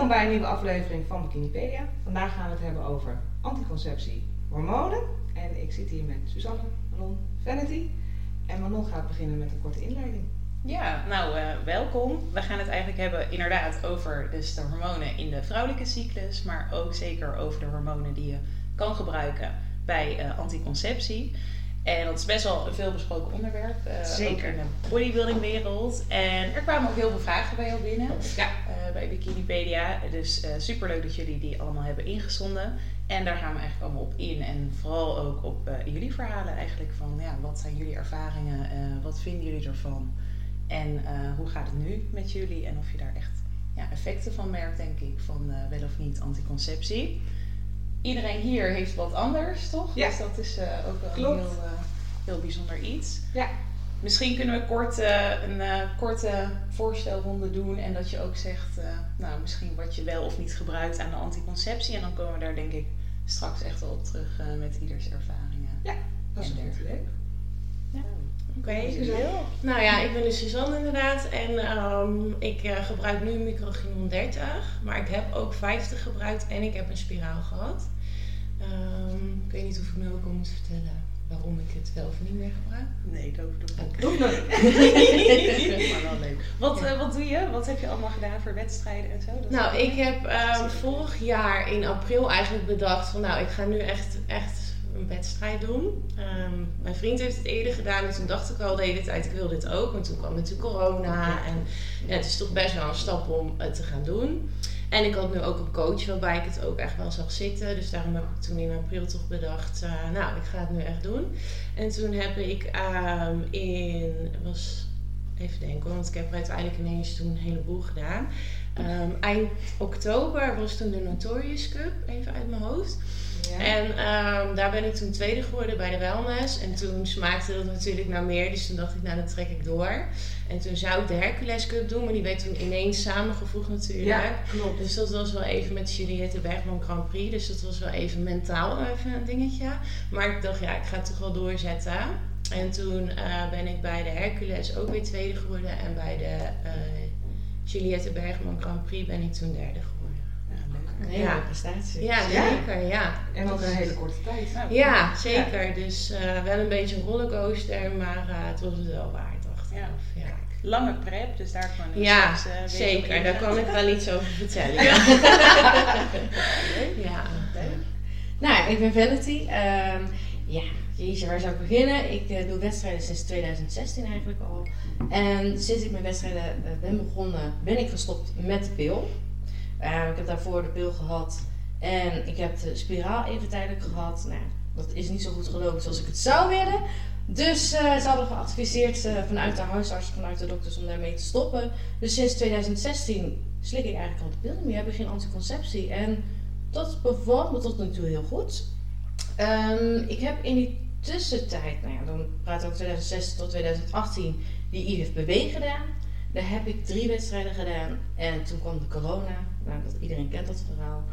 Welkom bij een nieuwe aflevering van Bikinipedia. Vandaag gaan we het hebben over anticonceptie, hormonen. En ik zit hier met Suzanne, Manon, Vanity. En Manon gaat beginnen met een korte inleiding. Ja, nou uh, welkom. We gaan het eigenlijk hebben inderdaad over dus de hormonen in de vrouwelijke cyclus, maar ook zeker over de hormonen die je kan gebruiken bij uh, anticonceptie. En dat is best wel een veelbesproken onderwerp. Uh, Zeker. Ook in de bodybuildingwereld. En er kwamen ook heel veel vragen bij jou binnen. Ja. Uh, bij Bikinipedia. Dus uh, super leuk dat jullie die allemaal hebben ingezonden. En daar gaan we eigenlijk allemaal op in. En vooral ook op jullie verhalen eigenlijk. Van ja, wat zijn jullie ervaringen? wat vinden jullie ervan? En hoe gaat het nu met jullie? En of je daar echt ja, effecten van merkt, denk ik. Van wel of niet anticonceptie iedereen hier heeft wat anders, toch? Ja. Dus dat is ook wel een heel, heel bijzonder iets. Ja. Misschien kunnen we kort uh, een korte voorstelronde doen en dat je ook zegt, nou misschien wat je wel of niet gebruikt aan de anticonceptie. En dan komen we daar denk ik straks echt wel op terug met ieders ervaringen. Ja, dat is leuk. Ja. Oké, okay, Nou ja, ik ben dus Suzanne inderdaad en um, ik uh, gebruik nu microginon 30, maar ik heb ook 50 gebruikt en ik heb een spiraal gehad. Um, ik weet niet of ik nu ook al moet vertellen waarom ik het wel of niet meer gebruik. Nee, dat hoeft ook niet. maar wel leuk. Wat, uh, wat doe je? Wat heb je allemaal gedaan voor wedstrijden en zo? Dat nou, ik heb um, vorig jaar in april eigenlijk bedacht van nou, ik ga nu echt, echt een wedstrijd doen. Um, mijn vriend heeft het eerder gedaan en toen dacht ik al de hele tijd ik wil dit ook. Want toen kwam natuurlijk corona en ja, het is toch best wel een stap om het te gaan doen. En ik had nu ook een coach waarbij ik het ook echt wel zag zitten. Dus daarom heb ik toen in april toch bedacht, uh, nou ik ga het nu echt doen. En toen heb ik um, in, was even denken want ik heb uiteindelijk ineens toen een heleboel gedaan. Um, eind oktober was toen de Notorious Cup, even uit mijn hoofd. En um, daar ben ik toen tweede geworden bij de wellness. En toen smaakte dat natuurlijk naar meer. Dus toen dacht ik, nou dan trek ik door. En toen zou ik de Hercules Cup doen. Maar die werd toen ineens samengevoegd natuurlijk. Ja, klopt. Dus dat was wel even met Juliette Bergman Grand Prix. Dus dat was wel even mentaal even een dingetje. Maar ik dacht, ja, ik ga het toch wel doorzetten. En toen uh, ben ik bij de Hercules ook weer tweede geworden. En bij de uh, Juliette Bergman Grand Prix ben ik toen derde geworden. Een hele ja. prestatie. Ja, zeker. Ja. En ook een hele korte tijd. Nou, ja, zeker. Dus uh, wel een beetje een rollercoaster, maar uh, het was het wel waard, dacht ik. Ja. ja. Lange prep, dus daar kan ik Ja, straks, uh, zeker. Daar kan ik wel iets over vertellen. Ja. ja. Nou, ik ben Vanity. Um, ja, jeetje, waar zou ik beginnen? Ik uh, doe wedstrijden sinds 2016 eigenlijk al. En sinds ik mijn wedstrijden uh, ben begonnen, ben ik gestopt met de pil. Uh, ik heb daarvoor de pil gehad en ik heb de spiraal even tijdelijk gehad. Nou, dat is niet zo goed gelopen zoals ik het zou willen. Dus uh, ze hadden geadviseerd uh, vanuit de huisarts, vanuit de dokters om daarmee te stoppen. Dus sinds 2016 slik ik eigenlijk al de pil meer, heb ik geen anticonceptie. En dat bevalt me tot nu toe heel goed. Um, ik heb in die tussentijd, nou ja, dan praat ik over 2016 tot 2018, die IFBB gedaan. Daar heb ik drie wedstrijden gedaan en toen kwam de corona. Nou, dat, iedereen kent dat verhaal.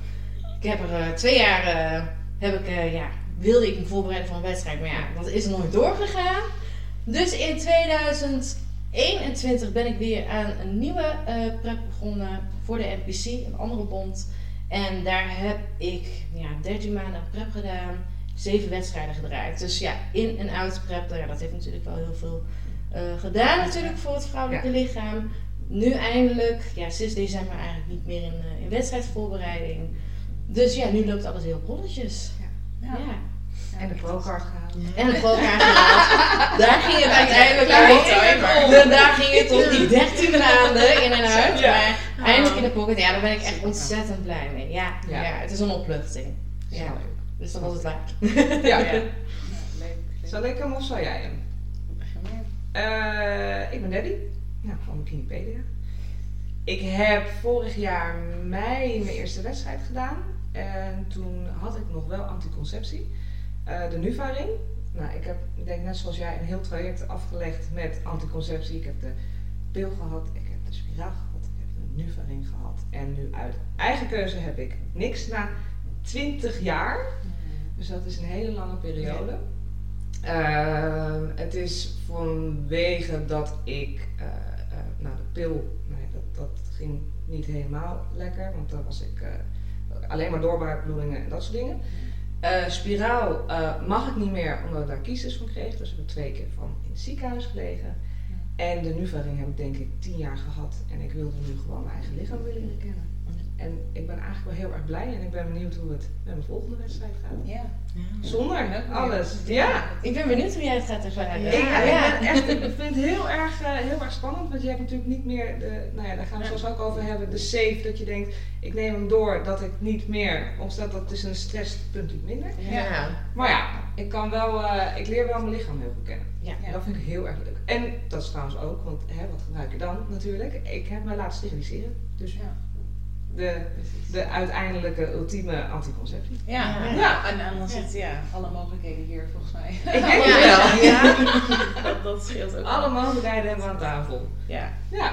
Ik heb er uh, twee jaar, uh, heb ik, uh, ja, wilde ik me voorbereiden voor een wedstrijd, maar ja, dat is nooit doorgegaan. Dus in 2021 ben ik weer aan een nieuwe prep begonnen voor de NPC, een andere bond. En daar heb ik ja, 13 maanden prep gedaan, zeven wedstrijden gedraaid. Dus ja, in en uit prep, nou ja, dat heeft natuurlijk wel heel veel uh, gedaan natuurlijk voor het vrouwelijke lichaam. Nu eindelijk, ja, sinds december eigenlijk niet meer in, uh, in wedstrijdvoorbereiding. Dus ja, nu loopt alles heel rolletjes. Ja. ja. En de pro-card gehaald. En de pro-card gehaald. daar ging het uiteindelijk om. Daar ging het om die 13 maanden in en uit. Maar eindelijk in de pocket. Ja, daar ben ik echt ontzettend blij mee. Ja, ja. het is een opluchting. Ja. Dus dat was het waard. Ja, ja. Zal ik hem of zal jij hem? Uh, ik ben Debbie, ja, van Bikinipedia. Ik heb vorig jaar mei mijn eerste wedstrijd gedaan. En toen had ik nog wel anticonceptie. Uh, de Nuvaring. Nou, ik heb, ik denk net zoals jij, een heel traject afgelegd met anticonceptie. Ik heb de pil gehad, ik heb de spiraal gehad, ik heb de Nuvaring gehad. En nu uit eigen keuze heb ik niks na 20 jaar. Dus dat is een hele lange periode. Uh, het is vanwege dat ik uh, nou, de pil, nou, dat, dat ging niet helemaal lekker, want dan was ik eh, alleen maar doorbraakbloedingen en dat soort dingen. Eh, spiraal eh, mag ik niet meer omdat ik daar kiezers van kreeg, dus ik heb twee keer van in het ziekenhuis gelegen. En de Nuvaring heb ik denk ik tien jaar gehad en ik wilde nu gewoon mijn eigen lichaam willen leren kennen. En ik ben eigenlijk wel heel erg blij en ik ben benieuwd hoe het met mijn volgende wedstrijd gaat. Ja. Zonder alles. Ja. Ik ben benieuwd hoe jij het gaat ervaren. Ik, Ja. ik, ben echt, ik vind het heel erg, eh, heel erg spannend, want je hebt natuurlijk niet meer de, nou ja, daar gaan we het straks ook over hebben, de safe, dat je denkt, ik neem hem door, dat ik niet meer, omdat dat is een stresspunt niet minder. Ja. Maar ja, ik kan wel, eh, ik leer wel mijn lichaam heel goed kennen. Ja. En dat vind ik heel erg leuk. En dat is trouwens ook, want hè, wat gebruik je dan natuurlijk? Ik heb me laten steriliseren. Dus Ja. De, de uiteindelijke ultieme anticonceptie. Ja. Ja. ja. En dan zitten ja, alle mogelijkheden hier volgens mij. Ik denk Ja. het wel. Ja. dat, dat scheelt ook. wel. Alle mogelijkheden hebben we aan tafel. Ja. Ja.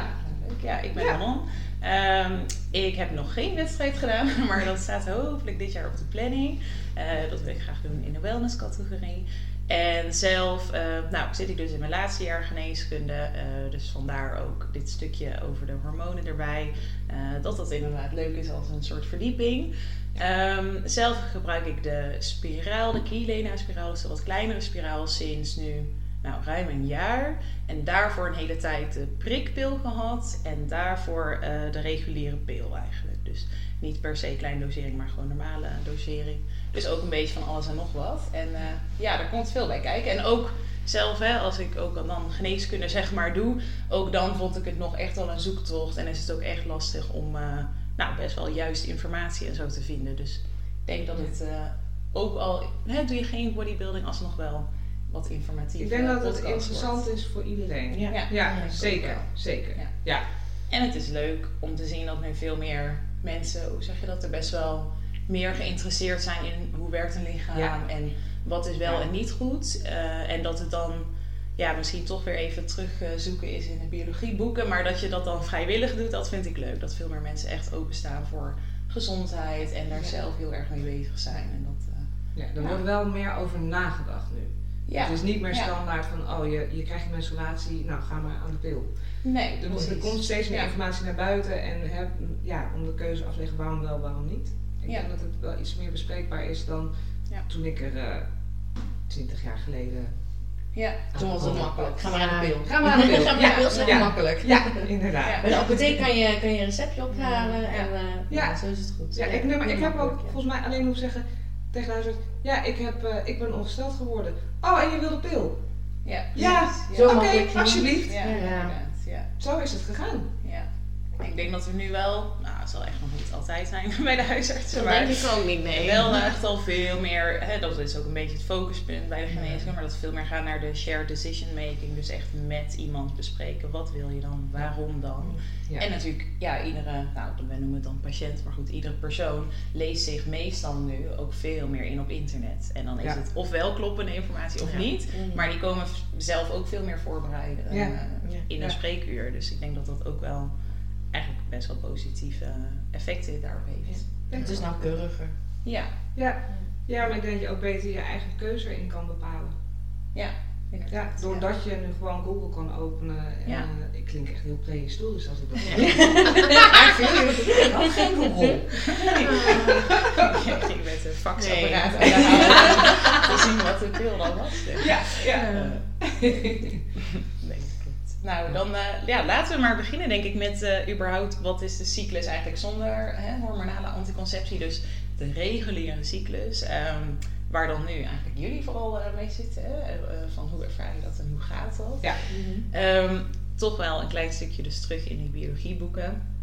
Ja, ik ben Ja. Manon. Ehm, ik heb nog geen wedstrijd gedaan, maar dat staat hopelijk dit jaar op de planning. Eh, dat wil ik graag doen in de wellness-categorie. En zelf eh, nou, zit ik dus in mijn laatste jaar geneeskunde, eh, dus vandaar ook dit stukje over de hormonen erbij. Eh, dat dat inderdaad leuk is als een soort verdieping. Ehm, zelf gebruik ik de spiraal, de Kielena-spiraal, dus de wat kleinere spiraal, sinds nu nou, ruim een jaar. En daarvoor een hele tijd de prikpil gehad. En daarvoor eh, de reguliere pil eigenlijk. Dus niet per se kleine dosering, maar gewoon normale dosering. Dus ook een beetje van alles en nog wat. En eh, ja, daar komt veel bij kijken. En ook zelf, hè, als ik ook dan geneeskunde zeg maar doe, ook dan vond ik het nog echt wel een zoektocht. En is het ook echt lastig om eh, nou, best wel juiste informatie en zo te vinden. Dus ik denk dat het ook al, hè, doe je geen bodybuilding, alsnog wel wat informatief Ik denk dat het interessant wordt. is voor iedereen. Ja. Ja, zeker. Zeker. Ja. Ja. En het is leuk om te zien dat nu veel meer mensen, hoe zeg je dat, er best wel meer geïnteresseerd zijn in hoe werkt een lichaam Ja. en wat is wel Ja. en niet goed. Eh, en dat het dan ja, misschien toch weer even terugzoeken is in de biologieboeken, maar dat je dat dan vrijwillig doet, dat vind ik leuk. Dat veel meer mensen echt openstaan voor gezondheid en daar Ja. zelf heel erg mee bezig zijn. En dat, eh, Ja, er Ja. wordt wel meer over nagedacht nu. Ja. Het is niet meer Ja. standaard van, oh je, je krijgt je menstruatie, nou ga maar aan de pil. Nee, Er, er komt steeds meer Ja. informatie naar buiten en hè, ja, om de keuze afleggen waarom wel, waarom niet. Ik Ja. denk dat het wel iets meer bespreekbaar is dan Ja. toen ik er eh, twintig jaar geleden... Ja, Toen was het makkelijk. Ga maar aan de pil. Ga maar aan de pil. Ga maar Ja, aan de pil, is ja. makkelijk. Ja, inderdaad. Ja. Bij de apotheek kan je, kan je een receptje ophalen en eh, Ja. ja, zo is het goed. Ja, ik, maar ik heb ook volgens mij alleen hoeven zeggen tegen de huisarts, ja, ik, heb, eh, ik ben ongesteld geworden. Oh, en je wil de pil? ja. Ja, Oké, alsjeblieft. Ja. Ja. Zo is het gegaan. Ik denk dat we nu wel, nou het zal echt nog niet altijd zijn bij de huisartsen, Dat maar denk ik ook niet, nee. wel echt al veel meer, hè, dat is ook een beetje het focuspunt bij de geneeskunde, maar dat we veel meer gaan naar de shared decision making. Dus echt met iemand bespreken, wat wil je dan, waarom dan. Ja. En natuurlijk, ja, iedere, nou wij noemen het dan patiënt, maar goed, iedere persoon leest zich meestal nu ook veel meer in op internet. En dan is Ja. het ofwel kloppende informatie of Ja. niet, Mm. maar die komen zelf ook veel meer voorbereiden eh, in een spreekuur. Dus ik denk dat dat ook wel eigenlijk best wel positieve effecten daarop heeft. Het is nauwkeuriger. Ja, Ja. ja, maar ik denk dat je ook beter je eigen keuze erin kan bepalen. ja. Ja, inderdaad. doordat je nu gewoon Google kan openen. En, Ja. eh, ik klink echt heel prehistorisch als ik dat zeg. Ik had geen Google. Ik ging met een faxapparaat Nee. aan de hand te zien wat de pil dan was. Ja, ja. eh, nee. Nou, dan eh, ja, laten we maar beginnen denk ik met eh, überhaupt wat is de cyclus eigenlijk zonder hè, hormonale anticonceptie. Dus de reguliere cyclus. ehm, waar dan nu eigenlijk jullie vooral eh, mee zitten. Hè? Van hoe ervaar je dat en hoe gaat dat? Ja. Ehm, toch wel een klein stukje dus terug in die biologieboeken.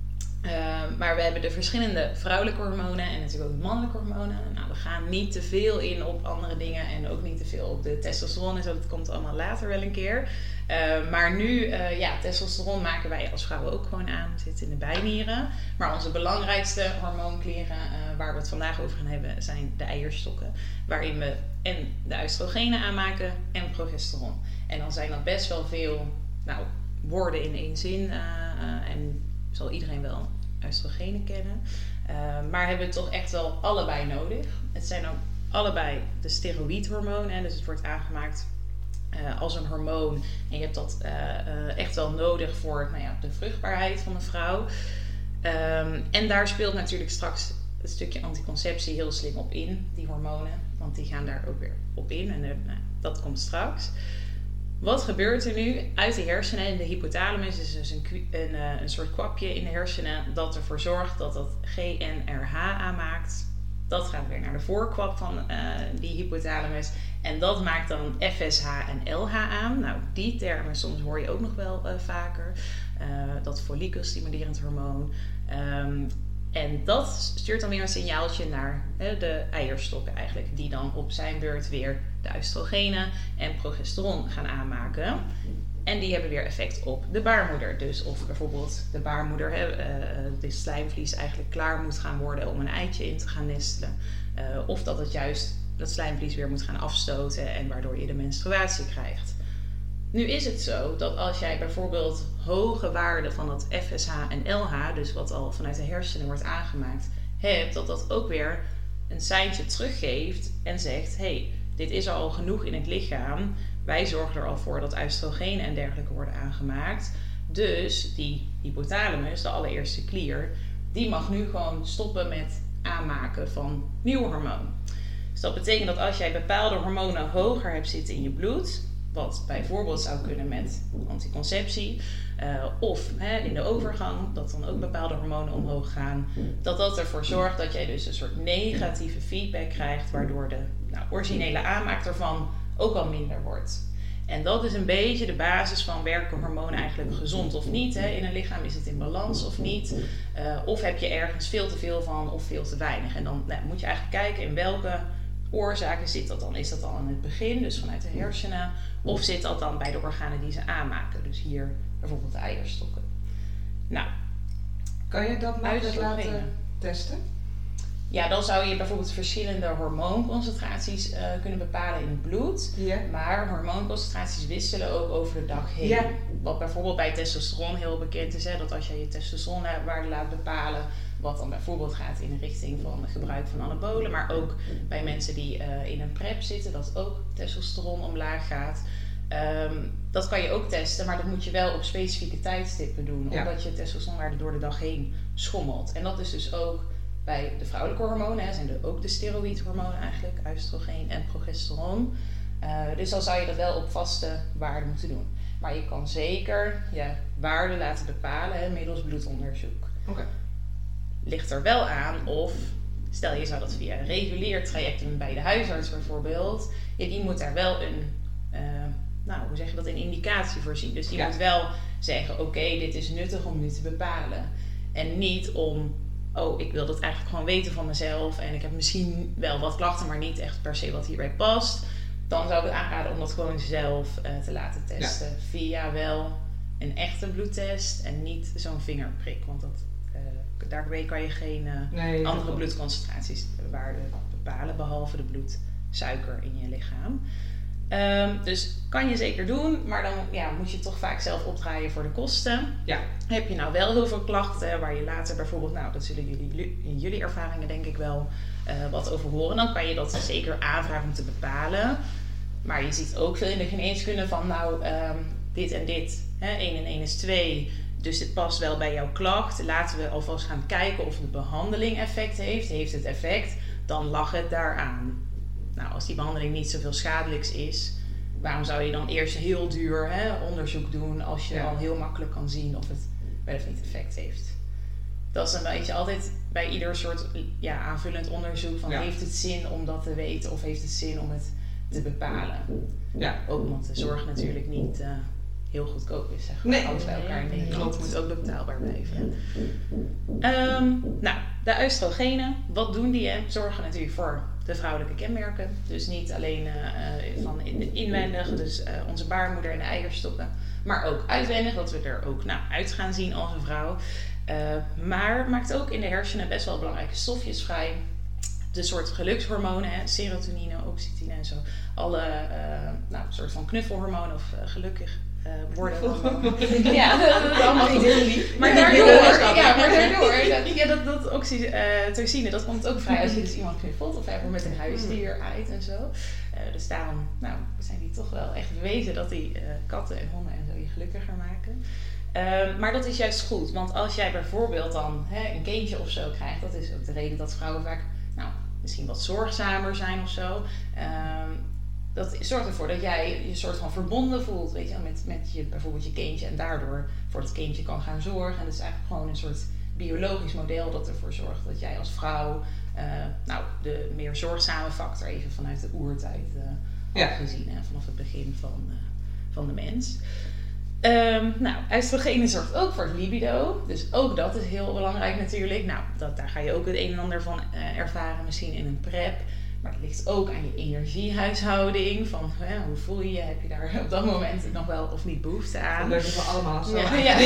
Ehm, maar we hebben de verschillende vrouwelijke hormonen en natuurlijk ook mannelijke hormonen. Nou, we gaan niet te veel in op andere dingen en ook niet te veel op de testosteron en zo. Dat komt allemaal later wel een keer. Ehm, maar nu, eh, ja, testosteron maken wij als vrouwen ook gewoon aan. Zit in de bijnieren. Maar onze belangrijkste hormoonklieren eh, waar we het vandaag over gaan hebben zijn de eierstokken. Waarin we en de oestrogenen aanmaken en progesteron. En dan zijn dat best wel veel nou, woorden in één zin. eh, en zal iedereen wel oestrogenen kennen. Eh, maar hebben we toch echt wel allebei nodig. Het zijn ook allebei de steroïdhormonen. Dus het wordt aangemaakt uh, als een hormoon. En je hebt dat uh, echt wel nodig voor nou ja, de vruchtbaarheid van een vrouw. Um, en daar speelt natuurlijk straks het stukje anticonceptie heel slim op in, die hormonen. Want die gaan daar ook weer op in en nou, dat komt straks. Wat gebeurt er nu uit de hersenen? En de hypothalamus is dus een, een, een soort kwapje in de hersenen dat ervoor zorgt dat dat GNRH aanmaakt. Dat gaat weer naar de voorkwap van uh, die hypothalamus. En dat maakt dan FSH en LH aan. Nou, die termen soms hoor je ook nog wel uh, vaker. Uh, dat follikelstimulerend hormoon. Um, en dat stuurt dan weer een signaaltje naar hè, de eierstokken eigenlijk. Die dan op zijn beurt weer de oestrogenen en progesteron gaan aanmaken. En die hebben weer effect op de baarmoeder. Dus of bijvoorbeeld de baarmoeder, hè, uh, de slijmvlies eigenlijk klaar moet gaan worden om een eitje in te gaan nestelen. Uh, of dat het juist dat slijmvlies weer moet gaan afstoten en waardoor je de menstruatie krijgt. Nu is het zo dat als jij bijvoorbeeld hoge waarden van dat FSH en LH, dus wat al vanuit de hersenen wordt aangemaakt, hebt, dat dat ook weer een seintje teruggeeft en zegt: hey, dit is al genoeg in het lichaam. Wij zorgen er al voor dat oestrogenen en dergelijke worden aangemaakt. Dus die hypothalamus, de allereerste klier, die mag nu gewoon stoppen met aanmaken van nieuw hormoon. Dus dat betekent dat als jij bepaalde hormonen hoger hebt zitten in je bloed, wat bijvoorbeeld zou kunnen met anticonceptie. Uh, of hè, in de overgang, dat dan ook bepaalde hormonen omhoog gaan. Dat dat ervoor zorgt dat jij dus een soort negatieve feedback krijgt, waardoor de nou, originele aanmaak ervan ook al minder wordt. En dat is een beetje de basis van werken hormonen eigenlijk gezond of niet. Hè? In een lichaam is het in balans of niet. Uh, of heb je ergens veel te veel van of veel te weinig. En dan nou, moet je eigenlijk kijken in welke oorzaken zit dat dan? Is dat al in het begin, dus vanuit de hersenen? Of zit dat dan bij de organen die ze aanmaken? Dus hier bijvoorbeeld de eierstokken. Nou, kan je dat nou eens laten testen? Ja, dan zou je bijvoorbeeld verschillende hormoonconcentraties uh, kunnen bepalen in het bloed. Maar hormoonconcentraties wisselen ook over de dag heen. Wat bijvoorbeeld bij testosteron heel bekend is, hè, dat als je je testosteronwaarde laat bepalen, wat dan bijvoorbeeld gaat in de richting van het gebruik van anabolen, maar ook bij mensen die uh, in een PrEP zitten, dat ook testosteron omlaag gaat. Um, dat kan je ook testen, maar dat moet je wel op specifieke tijdstippen doen, Ja. omdat je testosteronwaarde door de dag heen schommelt. En dat is dus ook bij de vrouwelijke hormonen, hè, zijn er ook de steroïdhormonen eigenlijk, oestrogeen en progesteron. Uh, dus dan zou je dat wel op vaste waarden moeten doen. Maar je kan zeker je waarde laten bepalen hè, middels bloedonderzoek. Oké. Ligt er wel aan of, stel je zou dat via een regulier traject doen bij de huisarts bijvoorbeeld, ja, die moet daar wel een, uh, nou hoe zeg je dat, een indicatie voor zien. Dus die Ja. moet wel zeggen, oké, dit is nuttig om nu te bepalen. En niet om oh, ik wil dat eigenlijk gewoon weten van mezelf en ik heb misschien wel wat klachten, maar niet echt per se wat hierbij past, dan zou ik het aanraden om dat gewoon zelf eh, te laten testen. Via wel een echte bloedtest en niet zo'n vingerprik, want dat, eh, daarmee kan je geen eh, Nee, andere klopt. bloedconcentraties waarden bepalen, behalve de bloedsuiker in je lichaam. Ehm, dus kan je zeker doen, maar dan ja, moet je toch vaak zelf opdraaien voor de kosten. Ja. Heb je nou wel heel veel klachten waar je later bijvoorbeeld, nou dat zullen jullie in jullie ervaringen denk ik wel eh, wat over horen, dan kan je dat zeker aanvragen om te bepalen. Maar je ziet ook veel in de geneeskunde van nou ehm, dit en dit, hè, 1 en 1 is 2, dus dit past wel bij jouw klacht. Laten we alvast gaan kijken of de behandeling effect heeft. Heeft het effect, dan lag het daaraan. Nou, als die behandeling niet zoveel schadelijks is, waarom zou je dan eerst heel duur hè, onderzoek doen als je Ja. al heel makkelijk kan zien of het wel of niet effect heeft? Dat is een beetje altijd bij ieder soort ja, aanvullend onderzoek van Ja. heeft het zin om dat te weten of heeft het zin om het te bepalen? Ja. Ook omdat de zorg natuurlijk niet eh, heel goedkoop is, zeg maar. Nee. Alles bij elkaar in Nee, Nederland klopt. moet ook betaalbaar blijven. Ehm, nou, de oestrogenen, wat doen die? Hè? Zorgen natuurlijk voor de vrouwelijke kenmerken. Dus niet alleen eh, van in, inwendig, dus eh, onze baarmoeder en de eierstokken. Maar ook uitwendig, dat we er ook nou, uit gaan zien als een vrouw. Eh, maar maakt ook in de hersenen best wel belangrijke stofjes vrij. De soort gelukshormonen, hè, serotonine, oxytocine en zo. Alle eh, nou, soort van knuffelhormonen of gelukkig uh, worden. ja, dat is allemaal niet heel lief. Maar daardoor, ja, maar daardoor, dat, ja, dat, dat oxytocine, dat komt ook vrij als je dus iemand knuffelt of even met een huisdier uit en zo. Uh, dus daarom nou, zijn die toch wel echt bewezen dat die uh, katten en honden en zo je gelukkiger maken. Uh, maar dat is juist goed, want als jij bijvoorbeeld dan hè, een kindje of zo krijgt, dat is ook de reden dat vrouwen vaak nou, misschien wat zorgzamer zijn of zo. Dat zorgt ervoor dat jij je soort van verbonden voelt weet je, met, met je, bijvoorbeeld je kindje en daardoor voor het kindje kan gaan zorgen. En dat is eigenlijk gewoon een soort biologisch model dat ervoor zorgt dat jij als vrouw uh, nou, de meer zorgzame factor even vanuit de oertijd uh, ja. gezien, hè, vanaf het begin van, uh, van de mens. Um, nou, oestrogenen zorgt ook voor het libido. Dus ook dat is heel belangrijk natuurlijk. Nou, dat, daar ga je ook het een en ander van ervaren, misschien in een prep. Maar het ligt ook aan je energiehuishouding. Van hè, hoe voel je je? Heb je daar op dat moment nog wel of niet behoefte aan? Dat hebben we allemaal zo. Ja, ja.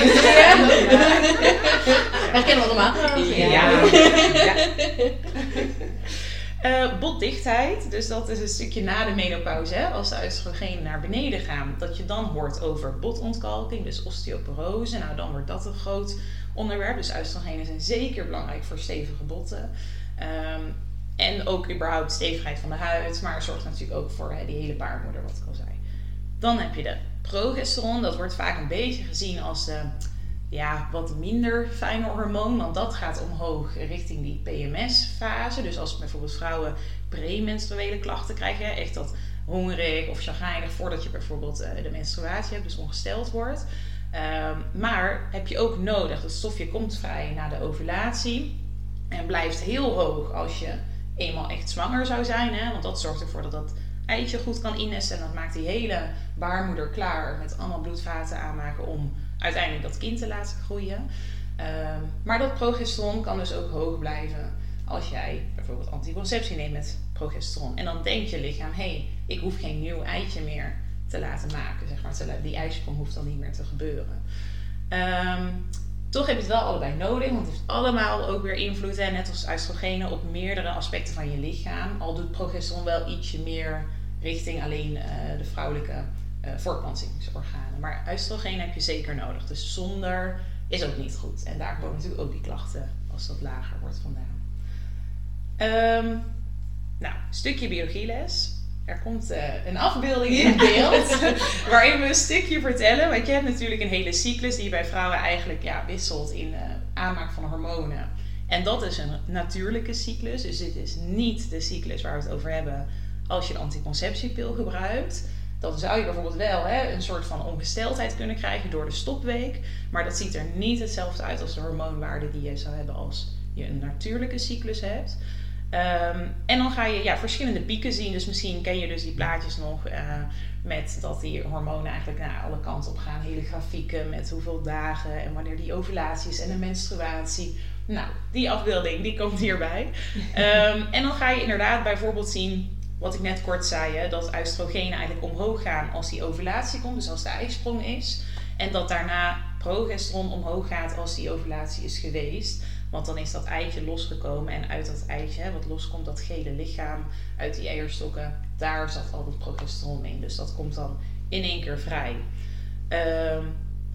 Dat kennen we allemaal. Ja. Uh, botdichtheid, dus dat is een stukje na de menopauze, hè, als de oestrogenen naar beneden gaan, dat je dan hoort over botontkalking, dus osteoporose. Nou, dan wordt dat een groot onderwerp. Dus oestrogenen zijn zeker belangrijk voor stevige botten. Um, en ook überhaupt stevigheid van de huid, maar zorgt natuurlijk ook voor die hele baarmoeder, wat ik al zei. Dan heb je de progesteron, dat wordt vaak een beetje gezien als de ja, wat minder fijne hormoon, want dat gaat omhoog richting die PMS-fase. Dus als bijvoorbeeld vrouwen premenstruele klachten krijgen, echt dat hongerig of chagrijnig voordat je bijvoorbeeld uh, de menstruatie hebt, dus ongesteld wordt. Um, maar heb je ook nodig, dat stofje komt vrij na de ovulatie en blijft heel hoog als je eenmaal echt zwanger zou zijn. Hè? Want dat zorgt ervoor dat dat eitje goed kan innesten. En dat maakt die hele baarmoeder klaar met allemaal bloedvaten aanmaken om uiteindelijk dat kind te laten groeien. Um, maar dat progesteron kan dus ook hoog blijven als jij bijvoorbeeld anticonceptie neemt met progesteron. En dan denkt je lichaam, hé, hey, ik hoef geen nieuw eitje meer te laten maken. Zeg maar. Die ijsprong hoeft dan niet meer te gebeuren. Um, toch heb je het wel allebei nodig, want het heeft allemaal ook weer invloed, net als oestrogenen, op meerdere aspecten van je lichaam. Al doet progesteron wel ietsje meer richting alleen uh, de vrouwelijke uh, voortplantingsorganen. Maar oestrogeen heb je zeker nodig. Dus zonder is ook niet goed. En daar komen natuurlijk ook die klachten als dat lager wordt vandaan. Um, nou, stukje biologieles er komt uh, een afbeelding in beeld waarin we een stukje vertellen. Want je hebt natuurlijk een hele cyclus die bij vrouwen eigenlijk ja, wisselt in uh, aanmaak van hormonen. En dat is een natuurlijke cyclus. Dus dit is niet de cyclus waar we het over hebben als je een anticonceptiepil gebruikt. Dan zou je bijvoorbeeld wel hè, een soort van ongesteldheid kunnen krijgen door de stopweek. Maar dat ziet er niet hetzelfde uit als de hormoonwaarde die je zou hebben als je een natuurlijke cyclus hebt. Um, en dan ga je ja, verschillende pieken zien. Dus misschien ken je dus die plaatjes nog uh, met dat die hormonen eigenlijk naar alle kanten op gaan. Hele grafieken met hoeveel dagen en wanneer die ovulatie is en de menstruatie. Nou, die afbeelding die komt hierbij. Um, en dan ga je inderdaad bijvoorbeeld zien, wat ik net kort zei, hè, dat oestrogenen eigenlijk omhoog gaan als die ovulatie komt, dus als de ijsprong is. En dat daarna progesteron omhoog gaat als die ovulatie is geweest. Want dan is dat eitje losgekomen en uit dat eitje, wat loskomt, dat gele lichaam uit die eierstokken, daar zat al dat progesteron in. Dus dat komt dan in één keer vrij. Um,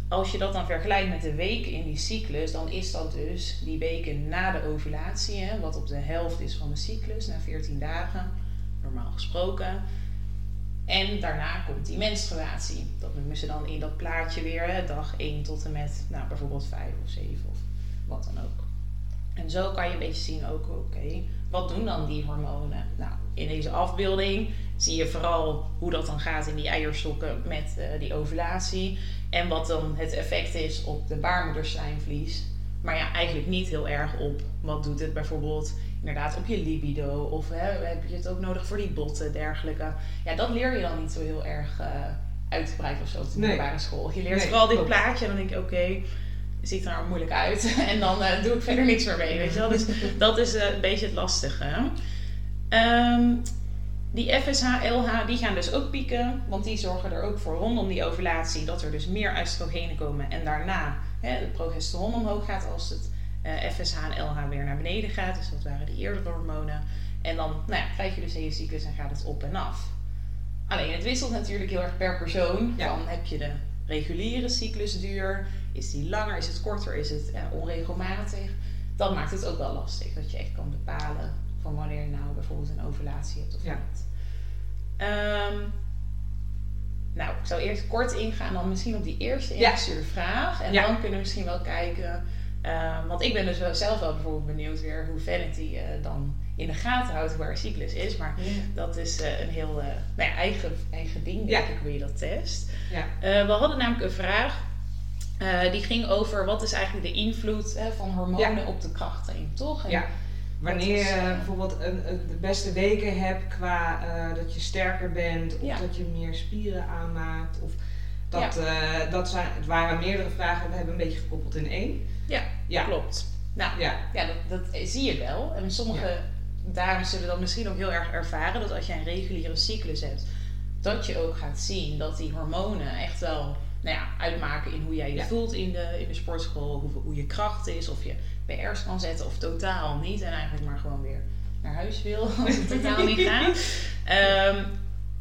als je dat dan vergelijkt met de weken in die cyclus, dan is dat dus die weken na de ovulatie, hè, wat op de helft is van de cyclus, na 14 dagen, normaal gesproken. En daarna komt die menstruatie. Dat noemen ze dan in dat plaatje weer, hè, dag 1 tot en met nou, bijvoorbeeld 5 of 7 of wat dan ook. En zo kan je een beetje zien ook, oké, wat doen dan die hormonen? Nou, in deze afbeelding zie je vooral hoe dat dan gaat in die eierstokken met uh, die ovulatie. En wat dan het effect is op de baarmoederslijmvlies. Maar ja, eigenlijk niet heel erg op wat doet het bijvoorbeeld inderdaad op je libido. Of hè, heb je het ook nodig voor die botten, dergelijke. Ja, dat leer je dan niet zo heel erg uh, uitgebreid of zo op de middelbare nee. school. Je leert nee, vooral dit plaatje en dan denk je, oké, okay, ziet er nou moeilijk uit. en dan uh, doe ik verder niks meer mee. Weet je wel? Dus dat is uh, een beetje het lastige. Um, die FSH, LH, die gaan dus ook pieken. Want die zorgen er ook voor rondom die ovulatie dat er dus meer oestrogenen komen. En daarna hè, het progesteron omhoog gaat als het uh, FSH en LH weer naar beneden gaat. Dus dat waren de eerdere hormonen. En dan nou ja, krijg je dus hele cyclus en gaat het op en af. Alleen het wisselt natuurlijk heel erg per persoon. Ja. Dan heb je de reguliere cyclusduur? Is die langer? Is het korter? Is het eh, onregelmatig? Dat maakt het ook wel lastig. Dat je echt kan bepalen van wanneer je nou bijvoorbeeld een ovulatie hebt of Ja. niet. Ehm, nou, ik zou eerst kort ingaan dan misschien op die eerste Ja. ingestuurde vraag. En Ja. dan kunnen we misschien wel kijken... ehm, want ik ben dus wel zelf wel bijvoorbeeld benieuwd weer hoe Vanity eh, dan in de gaten houdt haar cyclus is. Maar dat is eh, een heel eh, nou ja, eigen, eigen ding, denk Ja. ik, hoe je dat test. Ja. We hadden namelijk een vraag. die ging over wat is eigenlijk de invloed van hormonen op de krachttraining, toch? En Ja. Wanneer is, je bijvoorbeeld een, een- de beste weken hebt qua dat je sterker bent, of dat je meer spieren aanmaakt. Of dat, dat zijn, het waren meerdere vragen, we hebben een beetje gekoppeld in één. Ja, Ja. Klopt. Nou, Ja. ja, dat, dat zie je wel. En sommige dames zullen dan misschien ook heel erg ervaren dat als jij een reguliere cyclus hebt, dat je ook gaat zien dat die hormonen echt wel nou ja, uitmaken in hoe jij je Ja. voelt in de, in de sportschool, hoe, hoe je kracht is, of je PR's kan zetten of totaal niet. En eigenlijk maar gewoon weer naar huis wil als het totaal niet gaat. Ehm,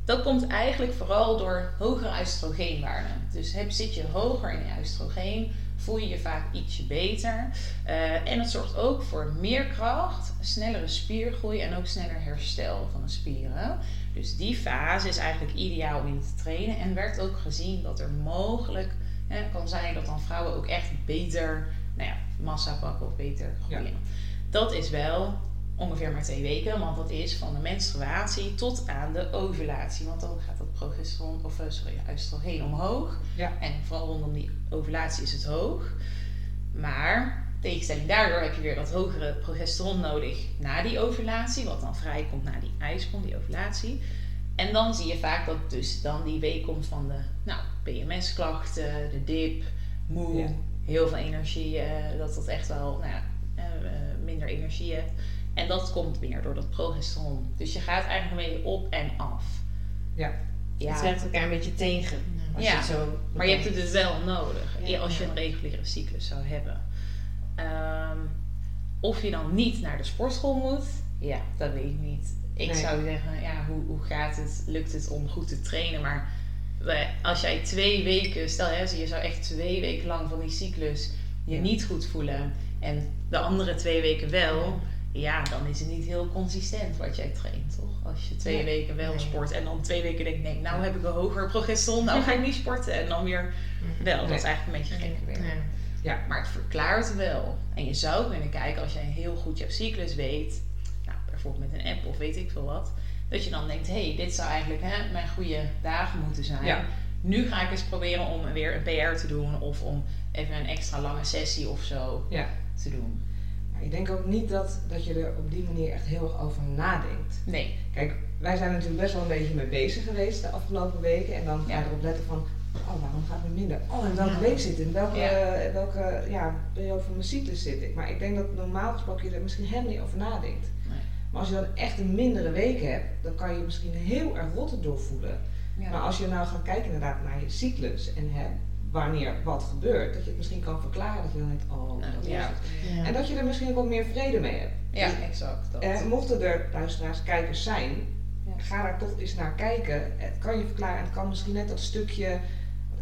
dat komt eigenlijk vooral door hogere oestrogeenwaarden. Dus heb, zit je hoger in je oestrogeen, voel je je vaak ietsje beter. Eh, en het zorgt ook voor meer kracht, snellere spiergroei en ook sneller herstel van de spieren. Dus die fase is eigenlijk ideaal om in te trainen. En werd ook gezien dat er mogelijk hè, kan zijn dat dan vrouwen ook echt beter nou ja, massa pakken of beter groeien. Dat is wel ongeveer maar twee weken, want dat is van de menstruatie tot aan de ovulatie. Want dan gaat dat progesteron, of eh, sorry, oestrogeen omhoog. Ja. En vooral rondom die ovulatie is het hoog. Maar tegenstelling daardoor heb je weer dat hogere progesteron nodig na die ovulatie, wat dan vrijkomt na die ijsprong, die ovulatie. En dan zie je vaak dat dus dan die week komt van de nou, PMS-klachten, de dip, moe, Ja. heel veel energie, eh, dat dat echt wel nou ja, eh, minder energie hebt. En dat komt meer door dat progesteron. Dus je gaat eigenlijk een beetje op en af. Ja. Ja, Het werkt elkaar een beetje tegen. Als Ja, je het zo maar je hebt het dus wel nodig Ja. als je een reguliere cyclus zou hebben. Ehm, of je dan niet naar de sportschool moet, ja, dat weet ik niet. Ik Nee. zou zeggen, ja, hoe, hoe gaat het? Lukt het om goed te trainen? Maar als jij twee weken, stel hè, je zou echt twee weken lang van die cyclus je Ja. niet goed voelen en de andere twee weken wel, ja, dan is het niet heel consistent wat jij traint, toch? Als je twee weken wel Nee. sport en dan twee weken denkt, nee, nou heb ik een hoger progesteron, nou ga ik niet sporten. En dan weer wel, dat is eigenlijk een beetje gek weer. Ja. Ja. Maar het verklaart wel. En je zou kunnen kijken als jij heel goed jouw cyclus weet, nou, bijvoorbeeld met een app of weet ik veel wat, dat je dan denkt, hé, hey, dit zou eigenlijk hè, mijn goede dagen moeten zijn. Ja. Nu ga ik eens proberen om weer een PR te doen of om even een extra lange sessie of zo Ja. te doen. Maar ik denk ook niet dat, dat je er op die manier echt heel erg over nadenkt. Nee, Kijk, wij zijn natuurlijk best wel een beetje mee bezig geweest de afgelopen weken. En dan ga je Ja. erop letten van, oh waarom gaat het minder? Oh, in welke Ja. week zit het? In welke, Ja. in welke ja, periode van mijn cyclus zit ik? Maar ik denk dat normaal gesproken je er misschien helemaal niet over nadenkt. Nee. Maar als je dan echt een mindere week hebt, dan kan je je misschien heel erg rotter doorvoelen. Maar als je nou gaat kijken inderdaad naar je cyclus en hè, wanneer wat gebeurt, dat je het misschien kan verklaren. Dat je dan denkt, oh, Nou, dat is het. Ja. En dat je er misschien ook wat meer vrede mee hebt. ja, Dus, exact. Dat. eh, mochten er luisteraars, kijkers zijn, Ja. ga daar toch eens naar kijken. Het kan je verklaren en het kan misschien net dat stukje.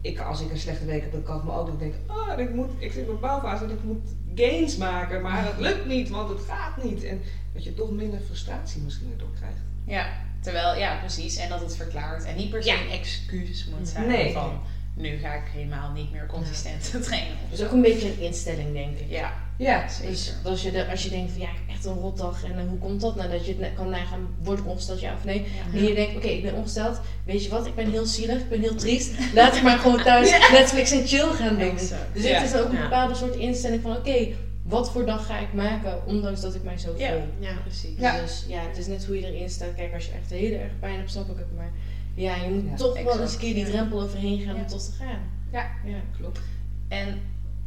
Ik, als ik een slechte week heb, dan kan ik me ook denken: oh, ik, moet, ik zit in mijn bouwfase en ik moet gains maken, maar het lukt niet, want het gaat niet. En dat je toch minder frustratie misschien erdoor krijgt. Ja, terwijl, ja, precies. En dat het verklaart. En niet per se Ja. een excuus moet zijn Nee. van nu ga ik helemaal niet meer consistent trainen. Dat is ook een beetje een instelling, denk ik. Ja, Ja, zeker. Dus als je, de, als je denkt van ja, ik heb echt een rotdag en eh, hoe komt dat nou? Dat je het net kan nagaan, word ik ongesteld ja of nee? Ja. En je denkt, oké, ik ben ongesteld. Weet je wat, ik ben heel zielig, ik ben heel triest. Laat ik maar gewoon thuis Netflix en chill gaan doen. Exact. Dus Ja. het is ook een Ja. bepaalde soort instelling van oké, wat voor dag ga ik maken, ondanks dat ik mij zo voel. Ja. Ja. Precies. Ja. Dus ja, het is net hoe je erin staat. Kijk, als je echt heel erg pijn hebt, snap ik het. Maar ja, je moet Ja, toch wel eens een keer die drempel overheen gaan Ja. om tot te gaan. Ja. ja. klopt. En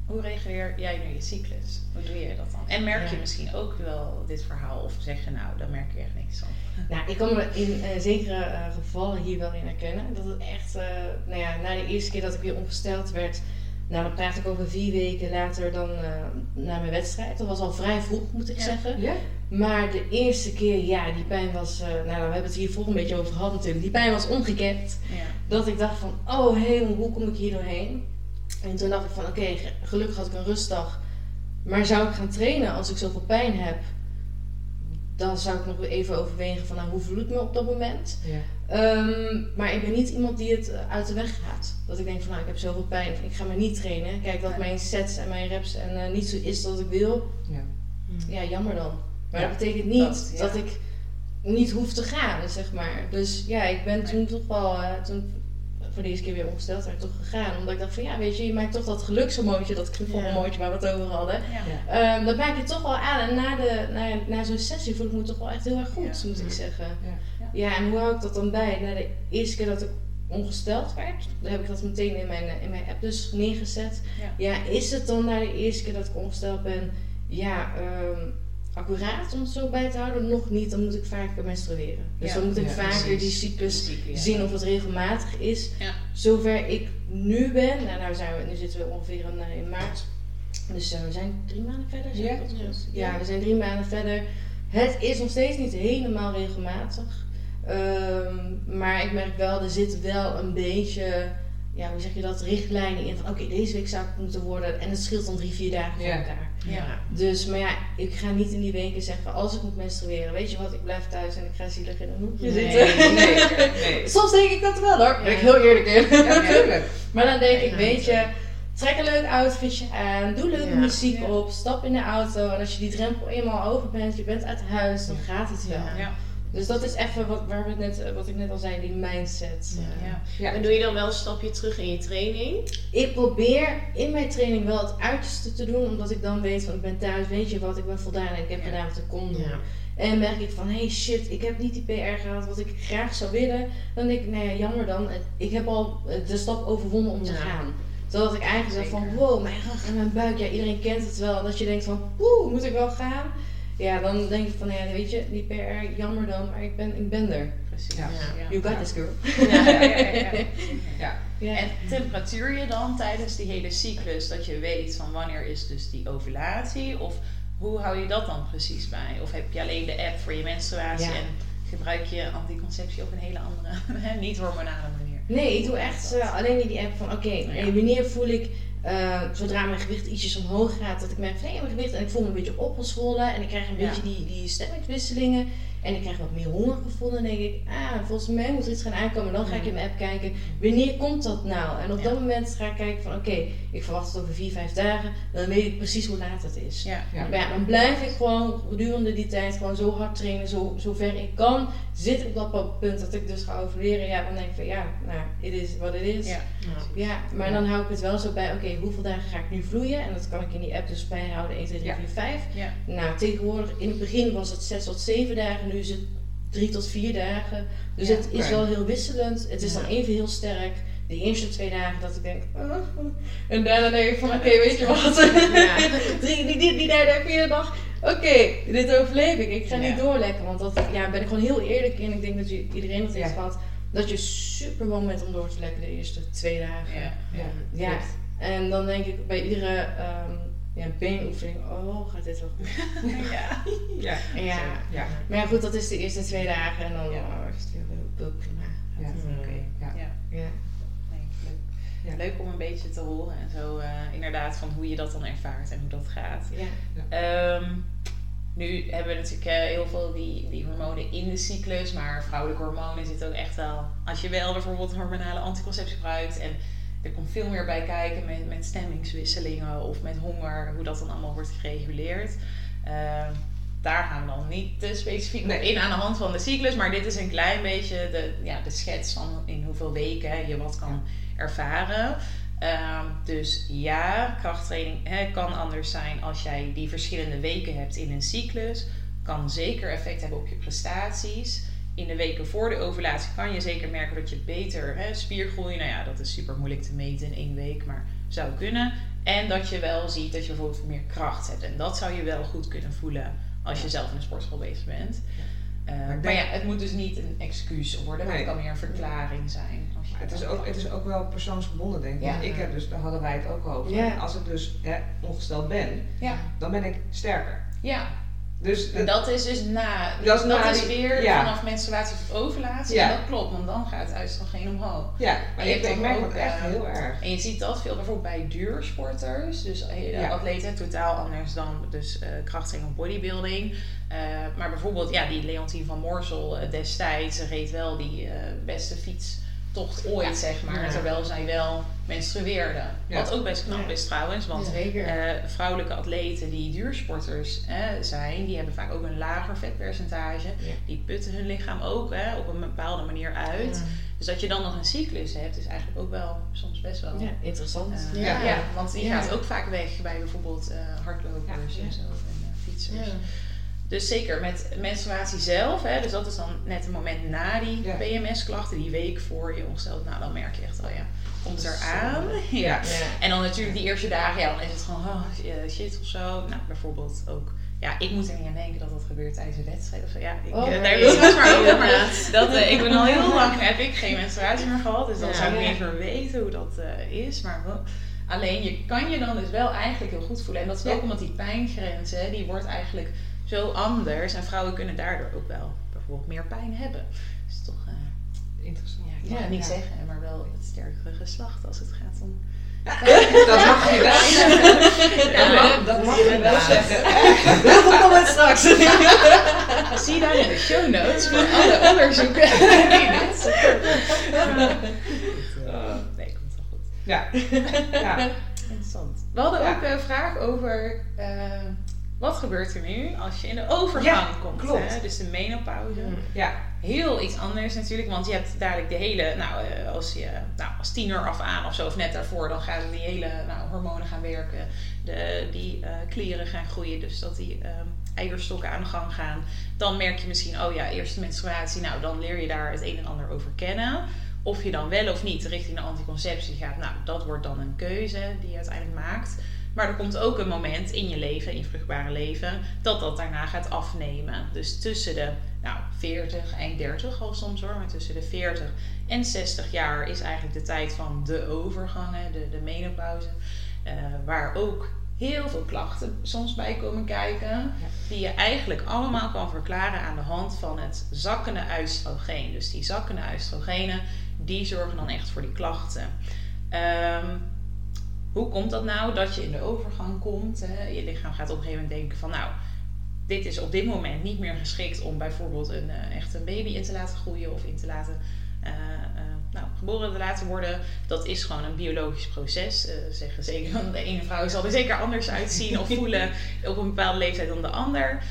hoe reageer jij naar je cyclus? Hoe doe je dat dan? En merk je Ja. misschien ook wel dit verhaal? Of zeg je nou, daar merk je echt niks van? Nou, ik kan me in eh, zekere eh, gevallen hier wel in herkennen. Dat het echt, eh, nou ja, na de eerste keer dat ik weer ongesteld werd, Nou, dan praat ik over vier weken later dan uh, naar mijn wedstrijd. Dat was al vrij vroeg, moet ik Ja. zeggen. Ja? Maar de eerste keer, ja, die pijn was... eh, nou, we hebben het hier vroeger een beetje over gehad natuurlijk. Die pijn was ongekend. Ja. Dat ik dacht van, oh hemel, hoe kom ik hier doorheen? En toen dacht ik van, oké, ge- gelukkig had ik een rustdag. Maar zou ik gaan trainen als ik zoveel pijn heb? Dan zou ik nog even overwegen van, nou, hoe voel ik me op dat moment? Ehm, maar ik ben niet iemand die het eh, uit de weg gaat. Dat ik denk van, nou, ik heb zoveel pijn, ik ga maar niet trainen. Kijk, dat Ja. mijn sets en mijn reps en eh, niet zo is dat ik wil, Ja. ja, jammer dan. Maar Ja, dat betekent niet dat, ik niet hoef te gaan, zeg maar. Dus ja, ik ben toen toch wel, eh, toen voor de eerste keer weer ongesteld werd, toch gegaan. Omdat ik dacht van, ja, weet je, je maakt toch dat gelukshormoontje, dat knuffelhormoontje waar we het over hadden. Ja. Ehm, dat maak je toch wel aan. En na, de, na, na zo'n sessie voel ik me toch wel echt heel erg goed, Ja. moet ik zeggen. Ja. En hoe hou ik dat dan bij? Na de eerste keer dat ik ongesteld werd, dan heb ik dat meteen in mijn, eh, in mijn app dus neergezet. Ja. Ja, is het dan na de eerste keer dat ik ongesteld ben, ja, ehm, accuraat om het zo bij te houden? Nog niet, dan moet ik vaker menstrueren. Dus Ja. dan moet ik Ja, vaker precies. die cyclus Ziek, zien of het regelmatig is. Ja. Zover ik nu ben, nou, nou, zijn we, nu zitten we ongeveer in, eh, in maart. Dus eh, we zijn drie maanden verder. Ja. ja, we zijn drie maanden verder. Het is nog steeds niet helemaal regelmatig. Ehm, maar ik merk wel, er zit wel een beetje, ja, hoe zeg je dat, richtlijnen in van oké, deze week zou het moeten worden. En het scheelt dan drie, vier dagen van Ja. elkaar. Ja. Dus, maar ja, ik ga niet in die weken zeggen, als ik moet menstrueren, weet je wat, ik blijf thuis en ik ga zielig in een hoekje Nee, zitten. Nee, nee. Soms denk ik dat wel hoor, daar ben ik Ja. heel eerlijk in. Ja. Maar dan denk ik, Ja. weet je, trek een leuk outfitje aan, doe leuke Ja. muziek Ja. op, stap in de auto. En als je die drempel eenmaal over bent, je bent uit huis, dan gaat het wel. Dus dat is even wat, waar we net, eh, wat ik net al zei, die mindset. Ja. Eh, Ja. Ja. En doe je dan wel een stapje terug in je training? Ik probeer in mijn training wel het uiterste te doen, omdat ik dan weet van ik ben thuis, weet je wat, ik ben voldaan en ik heb Ja. gedaan wat ik kon doen. Ja. En merk ik van, hey shit, ik heb niet die PR gehaald wat ik graag zou willen. Dan denk ik, nou ja, jammer dan. Ik heb al eh, de stap overwonnen om te gaan. Zodat ik eigenlijk zeg van, wow, mijn rug en mijn buik. Ja, iedereen kent het wel. Dat je denkt van, oeh, moet ik wel gaan? Ja, dan denk ik van, ja, weet je, die PR, jammer dan. Maar ik ben, ik ben er. Precies. Ja. Ja. You got this girl. Ja, ja, ja, ja. Ja. Ja. En temperatuur je dan tijdens die hele cyclus, dat je weet van wanneer is dus die ovulatie? Of hoe hou je dat dan precies bij? Of heb je alleen de app voor je menstruatie Ja. en gebruik je anticonceptie op een hele andere, niet-hormonale manier? Nee, ik doe echt eh, alleen in die app van oké, Ja. wanneer voel ik eh, zodra mijn gewicht ietsjes omhoog gaat, dat ik merk van mijn gewicht en ik voel me een beetje opgezwollen en ik krijg een Ja. beetje die, die stemmingswisselingen en ik krijg wat meer hongergevoel dan denk ik, ah, volgens mij moet er iets gaan aankomen. Dan ga ik in mijn app kijken, wanneer komt dat nou? En op Ja. dat moment ga ik kijken van oké, ik verwacht het over 4, 5 dagen, dan weet ik precies hoe laat het is. Ja. Ja. Maar ja, dan blijf ik gewoon gedurende die tijd gewoon zo hard trainen, zo, zover ik kan. Zit ik op dat punt dat ik dus ga overleren, ja, dan denk ik van ja, nou, het is wat het is. Ja. Ja, maar dan hou ik het wel zo bij, oké, hoeveel dagen ga ik nu vloeien? En dat kan ik in die app dus bijhouden, 1, 2, 3, Ja. 4, 5. Ja. Nou, tegenwoordig, in het begin was het 6 tot 7 dagen, nu is het 3 tot 4 dagen. Dus Ja, het is wel heel wisselend. Het is Ja. dan even heel sterk. De eerste twee dagen dat ik denk, oh. en daarna denk ik van, oké, weet je wat? Ja. Drie, die, die, die derde, vierde dag, oké, dit overleef ik. Ik ga niet doorlekken, want dat, ja, ben ik gewoon heel eerlijk in. Ik denk dat je, iedereen het heeft gehad. Dat je super bang bent om door te lekken de eerste twee dagen. Ja. Ja. En dan denk ik bij iedere ehm ja, beenoefening, oh, gaat dit wel goed? Ja. Ja. Ja. Ja. Maar ja, goed, dat is de eerste twee dagen en dan Ja. oh, is het weer wel, prima. Ja. Oké. Ja. Ja. Ja. Nee, leuk. Ja. leuk om een beetje te horen en zo eh, inderdaad van hoe je dat dan ervaart en hoe dat gaat. Ja. Ehm, nu hebben we natuurlijk eh, heel veel die, die hormonen in de cyclus, maar vrouwelijke hormonen zitten ook echt wel. Als je wel bijvoorbeeld hormonale anticonceptie gebruikt en er komt veel meer bij kijken met, met stemmingswisselingen of met honger, hoe dat dan allemaal wordt gereguleerd. Ehm, daar gaan we dan niet te specifiek op Nee. in aan de hand van de cyclus, maar dit is een klein beetje de, ja, de schets van in hoeveel weken je wat kan ervaren. Ehm, dus ja, krachttraining hè, kan anders zijn als jij die verschillende weken hebt in een cyclus. Kan zeker effect hebben op je prestaties. In de weken voor de ovulatie kan je zeker merken dat je beter hè, spiergroei, nou ja, dat is super moeilijk te meten in één week, maar zou kunnen. En dat je wel ziet dat je bijvoorbeeld meer kracht hebt. En dat zou je wel goed kunnen voelen als je zelf in een sportschool bezig bent. Eh, Maar ja, het moet dus niet een excuus worden, maar het kan meer een verklaring zijn. Als je Het is, ook, het is ook wel persoonsgebonden, denk ik. Ja. Ik heb dus, daar hadden wij het ook over. Ja. Als ik dus hè, ongesteld ben, Ja, dan ben ik sterker. ja. Dus En dat, is dus na. Dat is dat na is die- weer ja. vanaf menstruatie of ovulatie. Ja. En dat klopt, want dan gaat het uitstrogen omhoog. ja, Maar je ik, hebt ik merk ook, dat echt eh, heel erg. En je ziet dat veel bijvoorbeeld bij duursporters. Dus Ja. atleten totaal anders dan dus eh krachttraining of bodybuilding. Eh, maar bijvoorbeeld ja, die Leontien van Moorsel eh, destijds ze reed wel die eh, beste fietstocht ooit, Ja. zeg maar. Ja. Terwijl zij wel menstrueerde. Ja. Wat ook best knap Ja. is trouwens. Want eh, vrouwelijke atleten die duursporters hè, zijn, die hebben vaak ook een lager vetpercentage. Ja. Die putten hun lichaam ook hè, op een bepaalde manier uit. Ja. Dus dat je dan nog een cyclus hebt, is eigenlijk ook wel soms best wel. Ja, interessant. eh, Ja. ja. want die Ja. gaat ook vaak weg bij bijvoorbeeld eh, hardlopers Ja. en zo en fietsers. Dus zeker met menstruatie zelf, hè, dus dat is dan net een moment na die Ja. PMS-klachten, die week voor je ongesteld, nou dan merk je echt wel, ja, komt er aan. Ja. Ja. En dan natuurlijk die eerste dagen, ja, dan is het gewoon oh, eh, shit of zo. Nou, bijvoorbeeld ook, ja, ik moet er niet aan denken dat dat gebeurt tijdens een wedstrijd of zo. Ja, ik, Oh, eh, nee. daar het maar over. Maar dat, eh, ik ben al heel lang, heb ik geen menstruatie meer gehad. Dus dan Ja. zou ik niet meer weten hoe dat eh, is. Maar wel- alleen je kan je dan dus wel eigenlijk heel goed voelen. En dat is ook omdat die pijngrens, hè, die wordt eigenlijk zo anders. En vrouwen kunnen daardoor ook wel bijvoorbeeld meer pijn hebben. Dus toch, eh, Interessant. ja, ik Ja, het niet ja. zeggen, maar wel het sterkere geslacht als het gaat om Dat mag je wel zeggen. Ja, Dat mag- Dat je wel zeggen. Dat komt het straks. Zie je dan in de show notes voor alle onderzoeken Nee, komt wel goed. Ja. ja. Interessant. We hadden Ja. ook een vraag over eh, wat gebeurt er nu als je in de overgang Ja, komt. klopt. Hè? Dus de menopauze. Ja. Heel iets anders natuurlijk, want je hebt dadelijk de hele, nou, eh, als je nou, als tiener af aan of zo, of net daarvoor, dan gaan die hele nou, hormonen gaan werken. De, die eh, klieren gaan groeien, dus dat die ehm, eierstokken aan de gang gaan. Dan merk je misschien, oh ja, eerste menstruatie, nou dan leer je daar het een en ander over kennen. Of je dan wel of niet richting de anticonceptie gaat, nou dat wordt dan een keuze die je uiteindelijk maakt. Maar er komt ook een moment in je leven, in je vruchtbare leven, dat dat daarna gaat afnemen. Dus tussen de nou, 40, eind 30 al soms hoor, maar tussen de 40 en 60 jaar is eigenlijk de tijd van de overgangen, de, de menopauze. eh, waar ook heel veel klachten soms bij komen kijken. Die je eigenlijk allemaal kan verklaren aan de hand van het zakkende oestrogeen. Dus die zakkende oestrogenen, die zorgen dan echt voor die klachten. Ehm, hoe komt dat nou dat je in de overgang komt? Hè? Je lichaam gaat op een gegeven moment denken van nou, dit is op dit moment niet meer geschikt om bijvoorbeeld een, eh, echt een baby in te laten groeien of in te laten eh, eh, nou, geboren te laten worden. Dat is gewoon een biologisch proces. Zeggen zeker de ene vrouw zal er zeker anders uitzien of voelen op een bepaalde leeftijd dan de ander.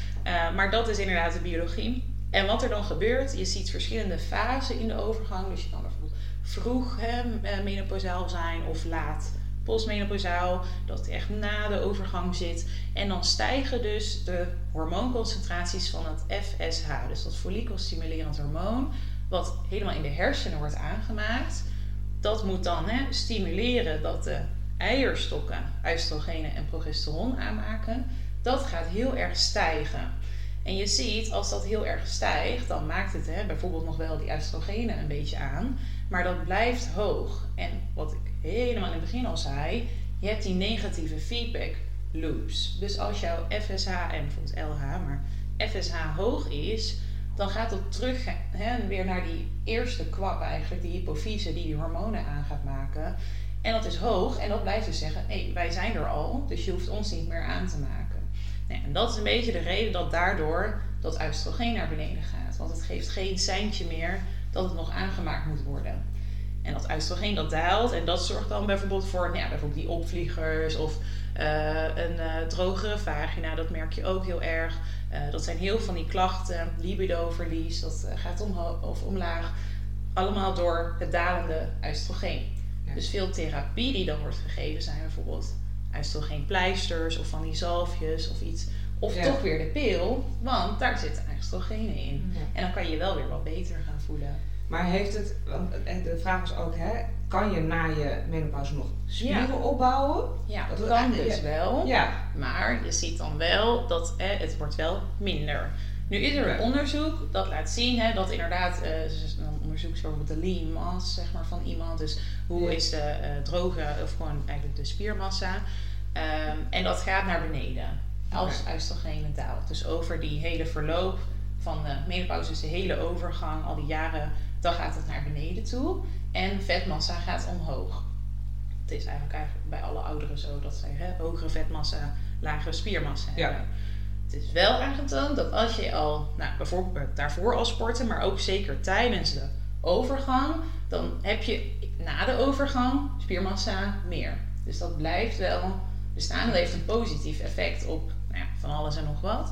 Maar dat is inderdaad de biologie. En wat er dan gebeurt, je ziet verschillende fasen in de overgang. Dus je kan bijvoorbeeld vroeg hè, menopausaal zijn of laat postmenopausaal, dat echt na de overgang zit. En dan stijgen dus de hormoonconcentraties van het FSH, dus dat follikelstimulerend hormoon, wat helemaal in de hersenen wordt aangemaakt. Dat moet dan hè, stimuleren dat de eierstokken oestrogenen en progesteron aanmaken. Dat gaat heel erg stijgen. En je ziet, als dat heel erg stijgt, dan maakt het hè, bijvoorbeeld nog wel die oestrogenen een beetje aan. Maar dat blijft hoog. En wat ik helemaal in het begin al zei, je hebt die negatieve feedback loops. Dus als jouw FSH en bijvoorbeeld LH, maar FSH hoog is, dan gaat het terug weer naar die eerste kwap eigenlijk, die hypofyse die die hormonen aan gaat maken. En dat is hoog en dat blijft dus zeggen, hé, wij zijn er al, dus je hoeft ons niet meer aan te maken. Nou, en dat is een beetje de reden dat daardoor dat oestrogeen naar beneden gaat. Want het geeft geen seintje meer dat het nog aangemaakt moet worden. En dat oestrogeen dat daalt en dat zorgt dan bijvoorbeeld voor nou ja, bijvoorbeeld die opvliegers of uh, een uh, drogere vagina. Dat merk je ook heel erg. Uh, dat zijn heel van die klachten, libidoverlies, dat eh, gaat omhoog of omlaag. Allemaal door het dalende oestrogeen. Ja. Dus veel therapie die dan wordt gegeven zijn bijvoorbeeld oestrogeenpleisters of van die zalfjes of iets. Of ja. toch weer de pil, want daar zitten oestrogenen in. Ja. En dan kan je je wel weer wat beter gaan voelen. Maar heeft het, want de vraag is ook, hè, kan je na je menopauze nog spieren ja. opbouwen? Ja, dat, kan dus wel. Ja. Maar je ziet dan wel dat hè, het wordt wel minder. Nu is er een onderzoek dat laat zien hè, dat inderdaad, eh dan ze bijvoorbeeld de lean mass zeg maar, van iemand. Dus hoe Ja. is de eh, droge, of gewoon eigenlijk de spiermassa. Ehm, en dat gaat naar beneden als oestrogeen daalt. Dus over die hele verloop van de menopauze, dus de hele overgang, al die jaren, dan gaat het naar beneden toe. En vetmassa gaat omhoog. Het is eigenlijk, eigenlijk bij alle ouderen zo dat zij hè, hogere vetmassa, lagere spiermassa Ja. hebben. Het is wel aangetoond dat als je al, nou, bijvoorbeeld daarvoor al sporten, maar ook zeker tijdens de overgang, dan heb je na de overgang spiermassa meer. Dus dat blijft wel bestaan. Dat heeft een positief effect op nou ja, van alles en nog wat.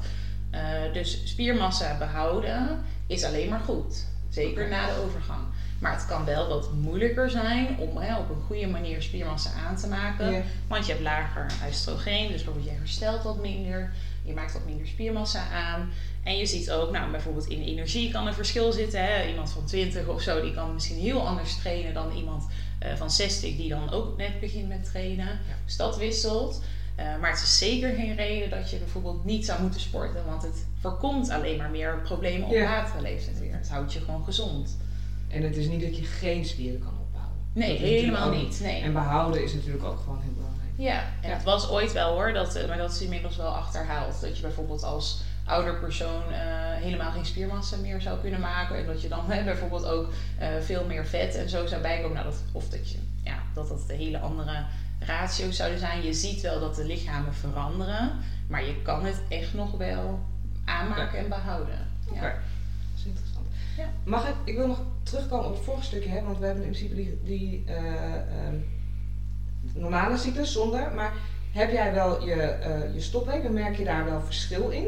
Eh, dus spiermassa behouden is alleen maar goed. Zeker na de overgang. Maar het kan wel wat moeilijker zijn om hè, op een goede manier spiermassa aan te maken. Want je hebt lager oestrogeen, dus bijvoorbeeld je herstelt wat minder. Je maakt wat minder spiermassa aan. En je ziet ook, nou, bijvoorbeeld in energie kan een verschil zitten. Hè? Iemand van 20 of zo, die kan misschien heel anders trainen dan iemand eh, van 60 die dan ook net begint met trainen. Dus dat wisselt. Eh, maar het is zeker geen reden dat je bijvoorbeeld niet zou moeten sporten. Want het voorkomt alleen maar meer problemen op Ja. latere leeftijd weer. Het houdt je gewoon gezond. En het is niet dat je geen spieren kan opbouwen. Nee, helemaal niet. Nee. En behouden is natuurlijk ook gewoon heel belangrijk. Ja, en Ja. het was ooit wel hoor, dat, eh, maar dat is inmiddels wel achterhaald. Dat je bijvoorbeeld als ouder persoon eh, helemaal geen spiermassa meer zou kunnen maken. En dat je dan hè, bijvoorbeeld ook veel meer vet en zo zou bijkomen. Nou, dat, of dat, je, ja, dat dat de hele andere ratio's zouden zijn. Je ziet wel dat de lichamen veranderen. Maar je kan het echt nog wel aanmaken en behouden. Ja. Oké. Dat is interessant. Ja. Mag ik, ik wil nog terugkomen op het vorige stukje, hè, want we hebben in principe die, die eh, ehm, normale cyclus zonder. Maar heb jij wel je, eh, je stopweek en merk je daar wel verschil in?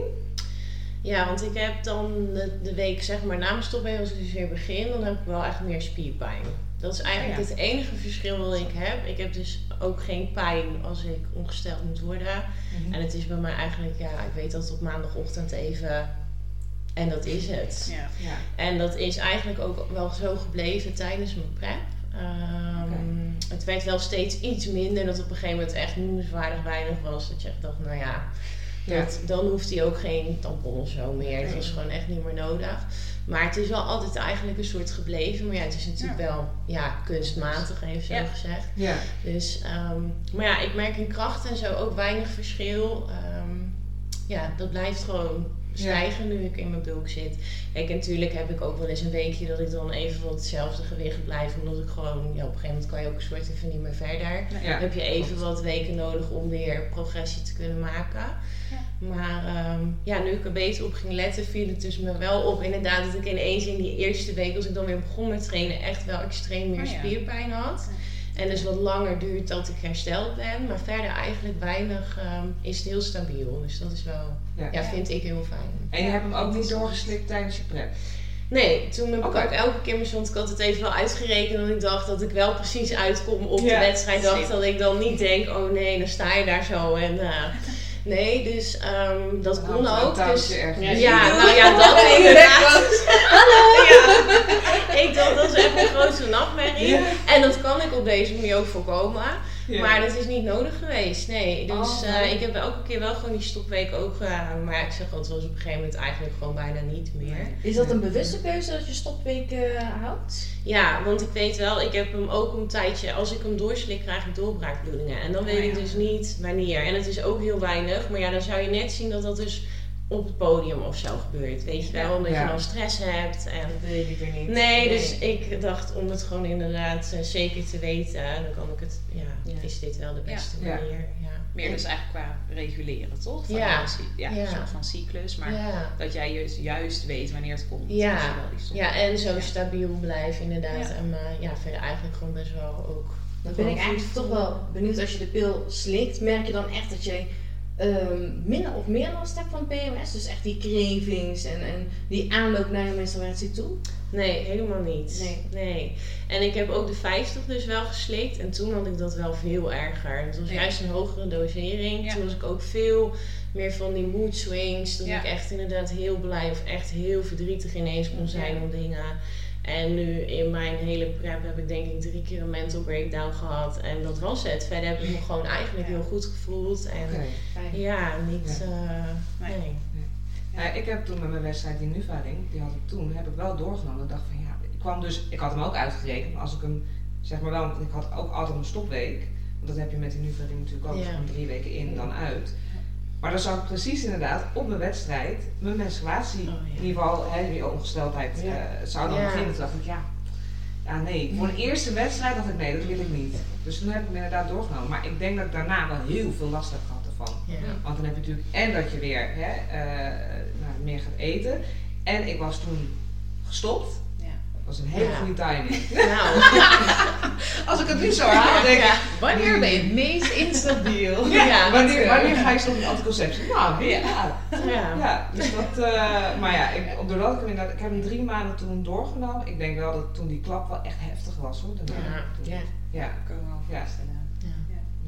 Ja, want ik heb dan de, de week zeg maar na mijn stopweek, als ik dus weer begin, dan heb ik wel echt meer spierpijn. Dat is eigenlijk Ja. het enige verschil wat ik heb. Ik heb dus ook geen pijn als ik ongesteld moet worden. En het is bij mij eigenlijk, ja, ik weet dat op maandagochtend even. En dat is het. Ja. Ja. En dat is eigenlijk ook wel zo gebleven tijdens mijn prep. Ehm, Het werd wel steeds iets minder, dat op een gegeven moment echt noemenswaardig weinig was. Dat je echt dacht, nou ja, Ja. dat, dan hoeft hij ook geen tampon of zo meer. Het was gewoon echt niet meer nodig. Maar het is wel altijd eigenlijk een soort gebleven. Maar ja, het is natuurlijk wel ja, kunstmatig, even zo Ja. gezegd. Ja. Dus, ehm, maar ja, ik merk in kracht en zo ook weinig verschil. Ehm, ja, dat blijft gewoon stijgen nu ik in mijn bulk zit. Kijk, natuurlijk heb ik ook wel eens een weekje dat ik dan even wat hetzelfde gewicht blijf. Omdat ik gewoon, ja, op een gegeven moment kan je ook een soort even niet meer verder. Ja. Dan heb je even wat weken nodig om weer progressie te kunnen maken. Maar ehm, ja, nu ik er beter op ging letten, viel het dus me wel op inderdaad dat ik ineens in die eerste week, als ik dan weer begon met trainen, echt wel extreem meer Oh ja. spierpijn had. En dus wat langer duurt dat ik hersteld ben. Maar verder eigenlijk weinig ehm, is het heel stabiel. Dus dat is wel, Ja. ja, vind ik heel fijn. En je hebt hem ook niet doorgeslikt tijdens je prep? Nee, toen heb ik ook elke keer, stond ik had het even wel uitgerekend. Dat ik dacht dat ik wel precies uitkom op Ja, de wedstrijd. Dacht dat ik dan niet denk, oh nee, dan sta je daar zo. En, eh, nee, dus ehm, dat kon ook. Dus, ergens. ja, nou ja, dat inderdaad. Ja, ik dacht dat is echt een grote nachtmerrie. Ja. En dat kan ik op deze manier ook voorkomen. Ja. Maar dat is niet nodig geweest, nee. Dus Oh, eh, ik heb elke keer wel gewoon die stopweek ook gedaan. Maar ik zeg het was op een gegeven moment eigenlijk gewoon bijna niet meer. Is dat een bewuste keuze dat je stopweek eh, houdt? Ja, want ik weet wel, ik heb hem ook een tijdje, als ik hem doorslik, krijg ik doorbraakbloedingen. En dan weet Oh, ik dus niet wanneer. En het is ook heel weinig, maar ja, dan zou je net zien dat dat dus op het podium of zo gebeurt. Weet je wel, omdat Ja. je dan stress hebt. En Dat wil je liever niet. Nee, dus ik dacht om het gewoon inderdaad eh, zeker te weten, dan kan ik het, ja, Ja. is dit wel de beste Ja. manier. Ja. Meer dus eigenlijk qua reguleren, toch? Van Ja. een cy- ja, Ja. een soort van cyclus. Maar ja. dat jij juist, juist weet wanneer het komt. Ja. wel ja, en zo Ja. stabiel blijven inderdaad. Ja. En eh, ja, verder eigenlijk gewoon best wel ook. Dan ben ik eigenlijk toch wel benieuwd als je de pil slikt, merk je dan echt dat je ehm, minder of meer last hebt van PMS? Dus echt die cravings en, en die aanloop naar je menstruatie toe? Nee, helemaal niet. Nee. nee. En ik heb ook de 50 dus wel geslikt. En toen had ik dat wel veel erger. Het was Ja. juist een hogere dosering. Ja. Toen was ik ook veel meer van die mood swings. Dat Ja. ik echt inderdaad heel blij of echt heel verdrietig ineens kon zijn om dingen. En nu in mijn hele prep heb ik denk ik drie keer een mental breakdown gehad. En dat was het. Verder heb ik me gewoon eigenlijk Ja. heel goed gevoeld. En ja, niet... Ja. eh, Nee. nee. Ik heb toen met mijn wedstrijd in Nuvaring, die had ik toen, heb ik wel doorgenomen. Ik dacht van ja, ik kwam dus, ik had hem ook uitgerekend, maar als ik hem, zeg maar wel, want ik had ook altijd een stopweek. Want dat heb je met die Nuvaring natuurlijk ook, Ja. van drie weken in, dan uit. Maar dan zou ik precies inderdaad op mijn wedstrijd mijn menstruatie, Oh, ja. in ieder geval hè, die ongesteldheid, Ja. eh, zou dan Ja. beginnen. Toen dacht ik ja, ja nee, voor een eerste wedstrijd dacht ik nee, dat wil ik niet. Dus toen heb ik hem inderdaad doorgenomen. Maar ik denk dat ik daarna wel heel veel last heb gehad ervan. Ja. Want dan heb je natuurlijk en dat je weer hè, eh, nou, meer gaat eten. En ik was toen gestopt. Was een hele Ja. goede timing. Nou, Als ik het nu zo haal, denk ik... Wanneer ben je het meest instabiel? Ja, Ja, wanneer, wanneer ga je met anticonceptie? Nou, Ja. ja. ja. Ja, dus dat... eh, maar ja, ik, doordat ik hem inderdaad... Ik heb hem drie maanden toen doorgenomen. Ik denk wel dat toen die klap wel echt heftig was hoor. daarna. Ja. Toen- Ja. ja. Ja.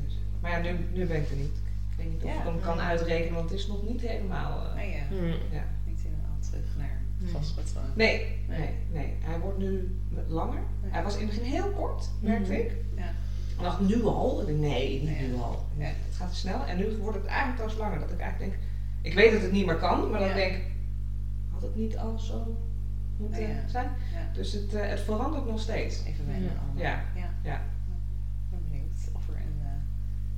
Dus. Maar ja, nu, nu ben ik er niet. Ik weet niet of Ja. ik hem kan uitrekenen, want het is nog niet helemaal... eh, Nou ja, Hm. ja. niet helemaal terug naar Nee. patroon. Nee, Nee. nee, nee. Hij wordt nu langer. Nee. Hij was in het begin heel kort, merkte Mhm. ik. Ja. Ik dacht, nu al? Nee, niet nu al. Ja. Het gaat te snel. En nu wordt het eigenlijk pas langer. Dat ik eigenlijk denk, ik weet dat het niet meer kan, maar dat Ja. ik denk, had het niet al zo moeten Ja. zijn? Ja. Dus het, eh, het verandert nog steeds. Even wennen Ja. allemaal. Ja. ja. Ja. Ik ben benieuwd of er een, eh,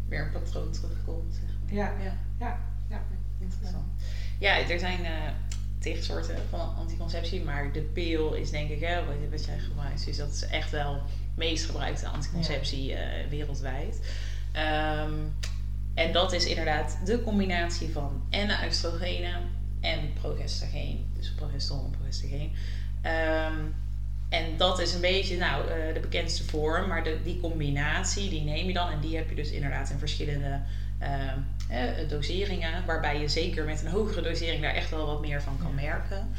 weer een patroon terugkomt. Zeg maar. Ja. ja. Ja. Ja. Interessant. Ja, er zijn eh tegensoorten van anticonceptie, maar de pil is denk ik, hè, wat, jij gebruikt, is dat is echt wel de meest gebruikte anticonceptie eh, wereldwijd. Ehm, en dat is inderdaad de combinatie van en oestrogenen en progestageen. Dus progesteron en progestageen. Ehm, en dat is een beetje nou, eh, de bekendste vorm, maar de, die combinatie die neem je dan en die heb je dus inderdaad in verschillende ehm, eh, doseringen, waarbij je zeker met een hogere dosering daar echt wel wat meer van kan merken.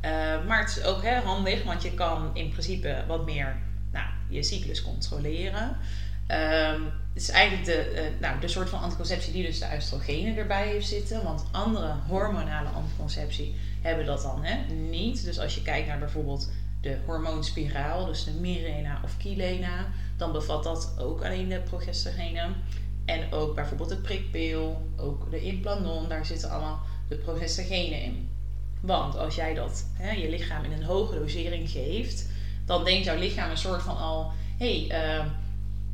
Eh, maar het is ook hè, handig, want je kan in principe wat meer nou, je cyclus controleren. Ehm, het is eigenlijk de, eh, nou, de soort van anticonceptie die dus de oestrogenen erbij heeft zitten. Want andere hormonale anticonceptie hebben dat dan hè, niet. Dus als je kijkt naar bijvoorbeeld de hormoonspiraal, dus de Mirena of Kilena, dan bevat dat ook alleen de progestagenen. En ook bijvoorbeeld de prikpil, ook de implanon, daar zitten allemaal de progestagenen in. Want als jij dat hè, je lichaam in een hoge dosering geeft, dan denkt jouw lichaam een soort van al, hé, hey, eh,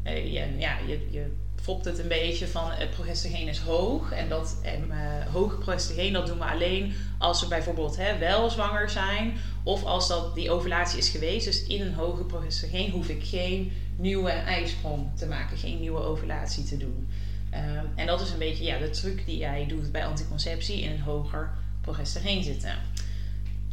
eh, je, ja, je, je fopt het een beetje van het progestageen is hoog. En dat eh, hoog progestageen, dat doen we alleen als we bijvoorbeeld hè, wel zwanger zijn. Of als dat die ovulatie is geweest. Dus in een hoge progestageen hoef ik geen nieuwe ijsprong te maken. Geen nieuwe ovulatie te doen. Ehm, en dat is een beetje ja, de truc die jij doet bij anticonceptie in een hoger progestageen zitten.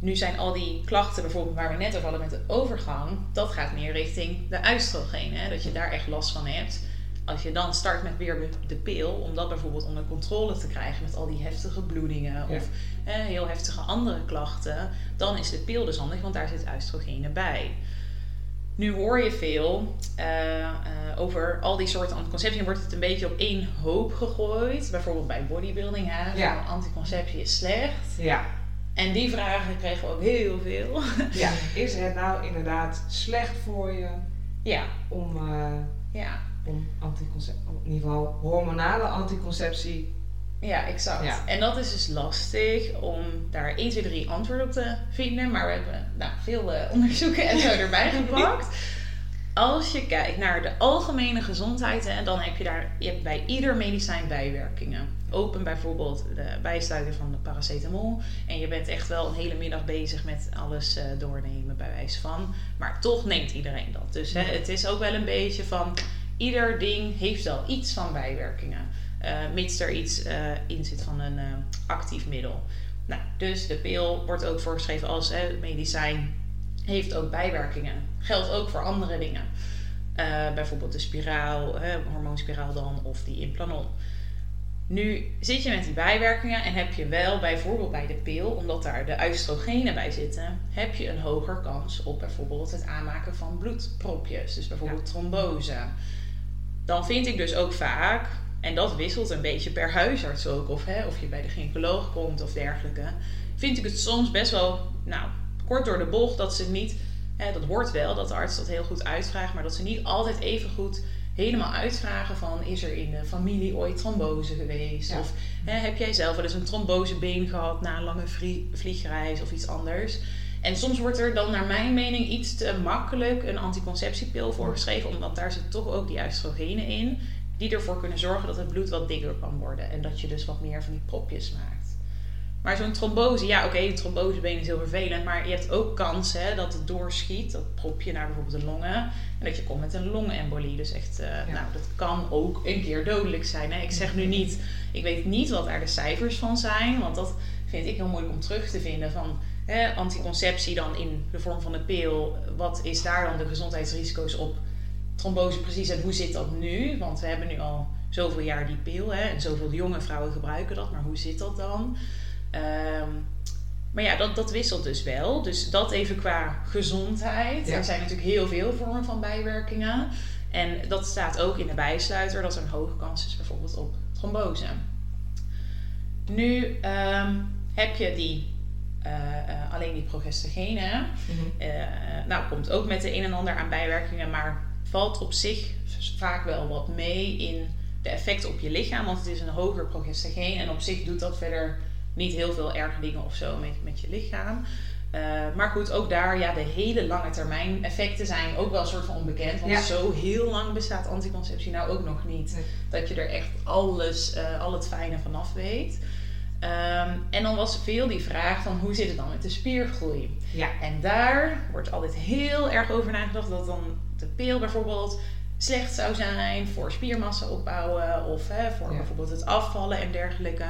Nu zijn al die klachten, bijvoorbeeld waar we net over hadden met de overgang, dat gaat meer richting de oestrogenen. Dat je daar echt last van hebt. Als je dan start met weer de- pil, om dat bijvoorbeeld onder controle te krijgen met al die heftige bloedingen Ja. of heel heftige andere klachten, dan is de pil dus handig, want daar zit oestrogenen bij. Nu hoor je veel eh, eh, over al die soorten anticonceptie en wordt het een beetje op één hoop gegooid. Bijvoorbeeld bij bodybuilding, hè, Ja. anticonceptie is slecht. Ja. En die vragen kregen we ook heel veel. ja. Is het nou inderdaad slecht voor je ja, om, eh, ja, om anticonceptie, in ieder geval hormonale anticonceptie ja, exact. Ja. En dat is dus lastig om daar 1, 2, 3 antwoord op te vinden. Maar we hebben nou, veel eh, onderzoeken en zo erbij gepakt. Als je kijkt naar de algemene gezondheid, hè, dan heb je daar je hebt bij ieder medicijn bijwerkingen. Open bijvoorbeeld de bijsluiter van de paracetamol. En je bent echt wel een hele middag bezig met alles eh, doornemen, bij wijze van. Maar toch neemt iedereen dat. Dus hè, het is ook wel een beetje van. Ieder ding heeft wel iets van bijwerkingen. Eh, mits er iets eh, in zit van een eh, actief middel. Nou, dus de pil wordt ook voorgeschreven als hè, medicijn. Heeft ook bijwerkingen. Geldt ook voor andere dingen. Bijvoorbeeld de spiraal, hè, hormoonspiraal dan, of die implanon. Nu zit je met die bijwerkingen en heb je wel bijvoorbeeld bij de pil, omdat daar de oestrogenen bij zitten, heb je een hoger kans op bijvoorbeeld het aanmaken van bloedpropjes. Dus bijvoorbeeld trombose. Dan vind ik dus ook vaak, en dat wisselt een beetje per huisarts ook, of, hè, of je bij de gynaecoloog komt of dergelijke, vind ik het soms best wel, nou, kort door de bocht dat ze niet, hè, dat hoort wel dat de arts dat heel goed uitvraagt, maar dat ze niet altijd even goed helemaal uitvragen van is er in de familie ooit trombose geweest? Ja. Of hè, heb jij zelf wel eens een trombosebeen gehad na een lange vlie- vliegreis of iets anders? En soms wordt er dan naar mijn mening iets te makkelijk een anticonceptiepil voorgeschreven, omdat daar zit toch ook die oestrogenen in, die ervoor kunnen zorgen dat het bloed wat dikker kan worden en dat je dus wat meer van die propjes maakt. Maar zo'n trombose, ja oké, een trombosebeen is heel vervelend, maar je hebt ook kans hè, dat het doorschiet, dat propje naar bijvoorbeeld de longen, en dat je komt met een longembolie. Dus echt, eh, nou dat kan ook een keer dodelijk zijn. Hè. Ik zeg nu niet, ik weet niet wat daar de cijfers van zijn, want dat vind ik heel moeilijk om terug te vinden van hè, anticonceptie dan in de vorm van een pil. Wat is daar dan de gezondheidsrisico's op trombose precies en hoe zit dat nu? Want we hebben nu al zoveel jaar die pil hè, en zoveel jonge vrouwen gebruiken dat, maar hoe zit dat dan? Ehm, maar ja, dat, dat wisselt dus wel. Dus dat even qua gezondheid. Ja. Er zijn natuurlijk heel veel vormen van bijwerkingen. En dat staat ook in de bijsluiter dat er een hoge kans is bijvoorbeeld op trombose. Nu ehm, heb je die, eh, eh, alleen die progestogenen. Mhm. Eh, nou, komt ook met de een en ander aan bijwerkingen, maar valt op zich vaak wel wat mee in de effecten op je lichaam, want het is een hoger progestogeen en op zich doet dat verder niet heel veel erge dingen of zo met, met je lichaam. Eh, maar goed, ook daar, ja, de hele lange termijn effecten zijn ook wel een soort van onbekend. Want Ja. zo heel lang bestaat anticonceptie nou ook nog niet. Nee. Dat je er echt alles, eh, al het fijne vanaf weet. Ehm, en dan was veel die vraag van hoe zit het dan met de spiergroei? Ja. En daar wordt altijd heel erg over nagedacht dat dan de pil bijvoorbeeld slecht zou zijn voor spiermassa opbouwen of hè, voor Ja. bijvoorbeeld het afvallen en dergelijke.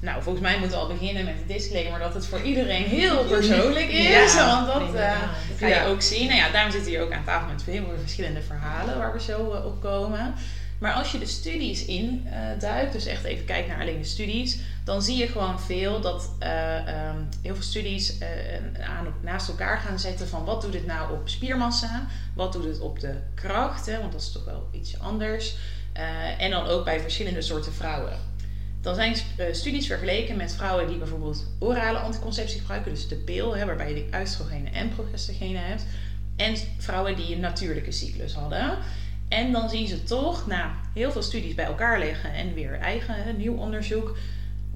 Nou, volgens mij moeten we al beginnen met de disclaimer dat het voor iedereen heel persoonlijk is. Ja, want dat, dat ga je ook zien. Nou ja, daarom zitten we hier ook aan tafel met veel verschillende verhalen waar we zo eh, op komen. Maar als je de studies in eh, duikt, dus echt even kijkt naar alleen de studies, dan zie je gewoon veel dat eh, ehm, heel veel studies eh, aan, naast elkaar gaan zetten van wat doet het nou op spiermassa, wat doet het op de kracht, hè, want dat is toch wel iets anders. En dan ook bij verschillende soorten vrouwen. Dan zijn studies vergeleken met vrouwen die bijvoorbeeld orale anticonceptie gebruiken, dus de pil, hè, waarbij je oestrogenen en progestogenen hebt, en vrouwen die een natuurlijke cyclus hadden. En dan zien ze toch, na heel veel studies bij elkaar leggen en weer eigen nieuw onderzoek,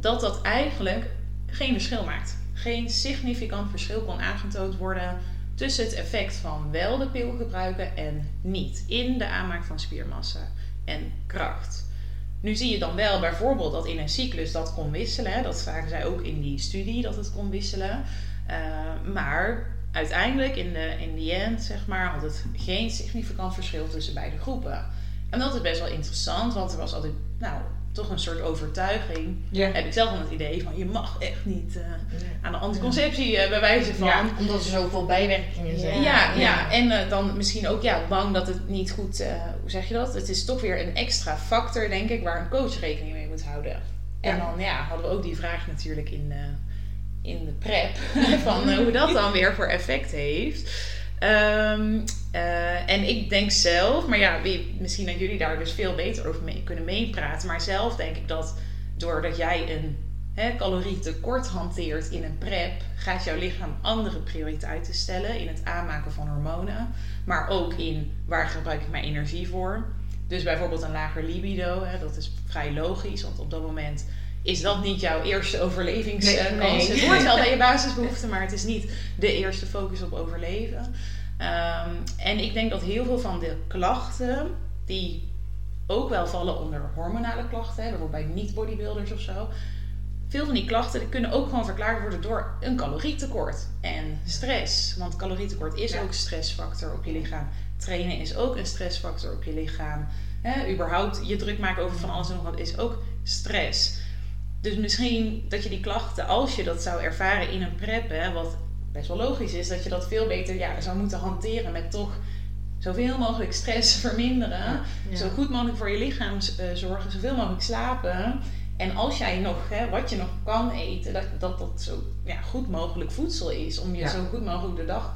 dat dat eigenlijk geen verschil maakt. Geen significant verschil kon aangetoond worden tussen het effect van wel de pil gebruiken en niet in de aanmaak van spiermassa en kracht. Nu zie je dan wel bijvoorbeeld dat in een cyclus dat kon wisselen. Dat zagen zij ook in die studie dat het kon wisselen. Uh, maar uiteindelijk in de, in the end, zeg maar, had het geen significant verschil tussen beide groepen. En dat is best wel interessant, want er was altijd, nou, toch een soort overtuiging. Ja. Heb ik zelf van het idee van je mag echt niet uh, aan de anticonceptie uh, bij wijze van. Ja, omdat er zoveel bijwerkingen zijn. Ja, ja, ja. en uh, dan misschien ook ja, bang dat het niet goed, hoe zeg je dat? Het is toch weer een extra factor, denk ik, waar een coach rekening mee moet houden. En ja. dan ja, hadden we ook die vraag natuurlijk in, in de prep, van hoe dat dan weer voor effect heeft. Um, uh, en ik denk zelf, maar ja, wie, misschien dat jullie daar dus veel beter over mee kunnen meepraten. Maar zelf denk ik dat doordat jij een hè, calorietekort hanteert in een prep, gaat jouw lichaam andere prioriteiten stellen in het aanmaken van hormonen. Maar ook in waar gebruik ik mijn energie voor. Dus bijvoorbeeld een lager libido, hè, dat is vrij logisch, want op dat moment is dat niet jouw eerste overlevingskans. Nee, nee. Het hoort wel bij je basisbehoeften, maar het is niet de eerste focus op overleven. Um, en ik denk dat heel veel van de klachten, die ook wel vallen onder hormonale klachten, hè, bijvoorbeeld bij niet-bodybuilders of zo. Veel van die klachten die kunnen ook gewoon verklaard worden door een calorietekort en stress. Want calorietekort is Ja. ook stressfactor op je lichaam. Trainen is ook een stressfactor op je lichaam. Hè, überhaupt je druk maken over van alles en nog wat is ook stress. Dus misschien dat je die klachten, als je dat zou ervaren in een prep, hè, wat best wel logisch is, dat je dat veel beter ja, zou moeten hanteren met toch zoveel mogelijk stress verminderen. Ja. Zo goed mogelijk voor je lichaam uh, zorgen, zoveel mogelijk slapen. En als jij nog, hè, wat je nog kan eten, dat dat, dat zo ja, goed mogelijk voedsel is. Om je zo goed mogelijk de dag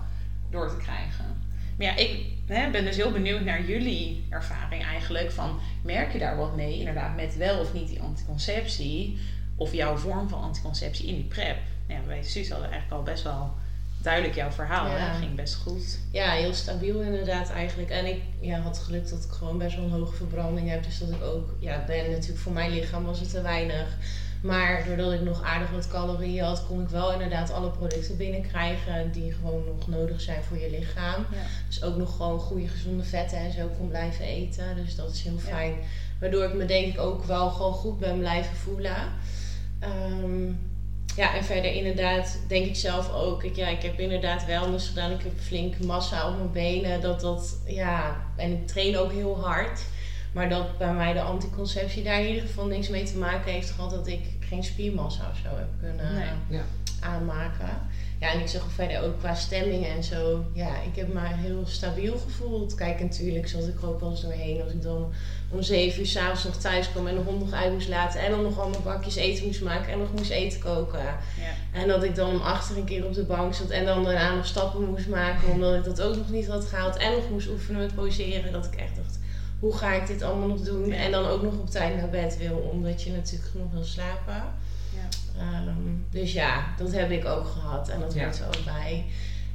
door te krijgen. Maar ja, ik hè, ben dus heel benieuwd naar jullie ervaring eigenlijk. Van, merk je daar wat mee, inderdaad, met wel of niet die anticonceptie? Of jouw vorm van anticonceptie in die prep? Ja, bij Suus hadden eigenlijk al best wel duidelijk jouw verhaal. Ja. hè? ging best goed. Ja, heel stabiel inderdaad eigenlijk. En ik ja, had geluk dat ik gewoon best wel een hoge verbranding heb. Dus dat ik ook, ja, ben natuurlijk voor mijn lichaam was het te weinig. Maar doordat ik nog aardig wat calorieën had, kon ik wel inderdaad alle producten binnenkrijgen die gewoon nog nodig zijn voor je lichaam. Ja. Dus ook nog gewoon goede gezonde vetten en zo kon blijven eten. Dus dat is heel Ja. fijn. Waardoor ik me denk ik ook wel gewoon goed ben blijven voelen. Ehm, ja, en verder inderdaad denk ik zelf ook. Ik, ja, ik heb inderdaad wellness gedaan. Ik heb flink massa op mijn benen. Dat, dat, ja, en ik train ook heel hard. Maar dat bij mij de anticonceptie daar in ieder geval niks mee te maken heeft gehad. Dat ik geen spiermassa of zo heb kunnen Nee. Ja. aanmaken. Ja, en ik zeg verder ook qua stemming en zo. Ja, ik heb me heel stabiel gevoeld. Kijk, natuurlijk zat ik er ook wel eens doorheen. Als ik dan om zeven uur s'avonds nog thuis kwam en de hond nog uit moest laten. En dan nog allemaal bakjes eten moest maken en nog moest eten koken. Ja. En dat ik dan om achter een keer op de bank zat en dan daarna nog stappen moest maken. Omdat ik dat ook nog niet had gehaald. En nog moest oefenen met poseren. Dat ik echt dacht, hoe ga ik dit allemaal nog doen? Ja. En dan ook nog op tijd naar bed wil. Omdat je natuurlijk genoeg wil slapen. Ja. Ehm, dus ja, dat heb ik ook gehad en dat hoort er ook bij.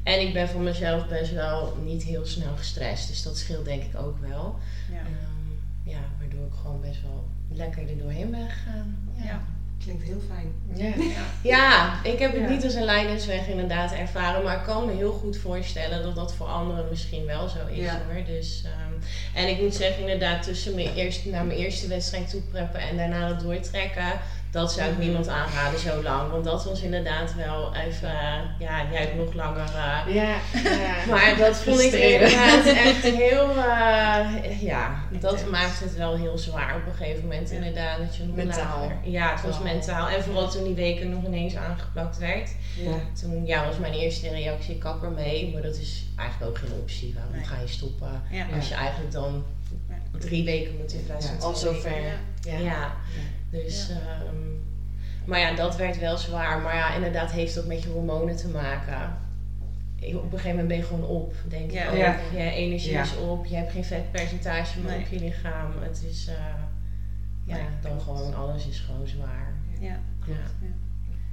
En ik ben voor mezelf best wel niet heel snel gestrest, dus dat scheelt denk ik ook wel. Ja. Ehm, ja, waardoor ik gewoon best wel lekker er doorheen ben gegaan. Ja. Klinkt heel fijn. Ja. Ja, ik heb het Ja. niet als een leidersweg inderdaad ervaren, maar ik kan me heel goed voorstellen dat dat voor anderen misschien wel zo is Ja. hoor. Dus, ehm, en ik moet zeggen inderdaad tussen mijn eerste, naar mijn eerste wedstrijd toe preppen en daarna dat doortrekken, dat zou ik niemand aanraden zo lang. Want dat was inderdaad wel even, eh, ja, jij hebt nog langer. eh, Ja, ja. maar dat vond ik inderdaad echt heel, eh, ja, dat Intens. maakt het wel heel zwaar op een gegeven moment Ja. inderdaad. Dat je nog Mentaal. lager- ja, het was mentaal. En vooral toen die weken nog ineens aangeplakt werd. Ja. Toen ja, was mijn eerste reactie, ik kap ermee. Maar dat is eigenlijk ook geen optie. Waarom Nee. ga je stoppen? Ja. Als je eigenlijk dan Ja. drie weken moet in plaats van Ja. Al zover. weken. Ja. Dus, ehm, maar ja, dat werd wel zwaar. Maar ja, inderdaad heeft dat met je hormonen te maken. Op een gegeven moment ben je gewoon op, denk Ja. ik ook. Ja. Je energie Ja. is op, je hebt geen vetpercentage meer Nee. op je lichaam. Het is, eh, ja, Nee, dan klopt. gewoon alles is gewoon zwaar. Ja. Ja.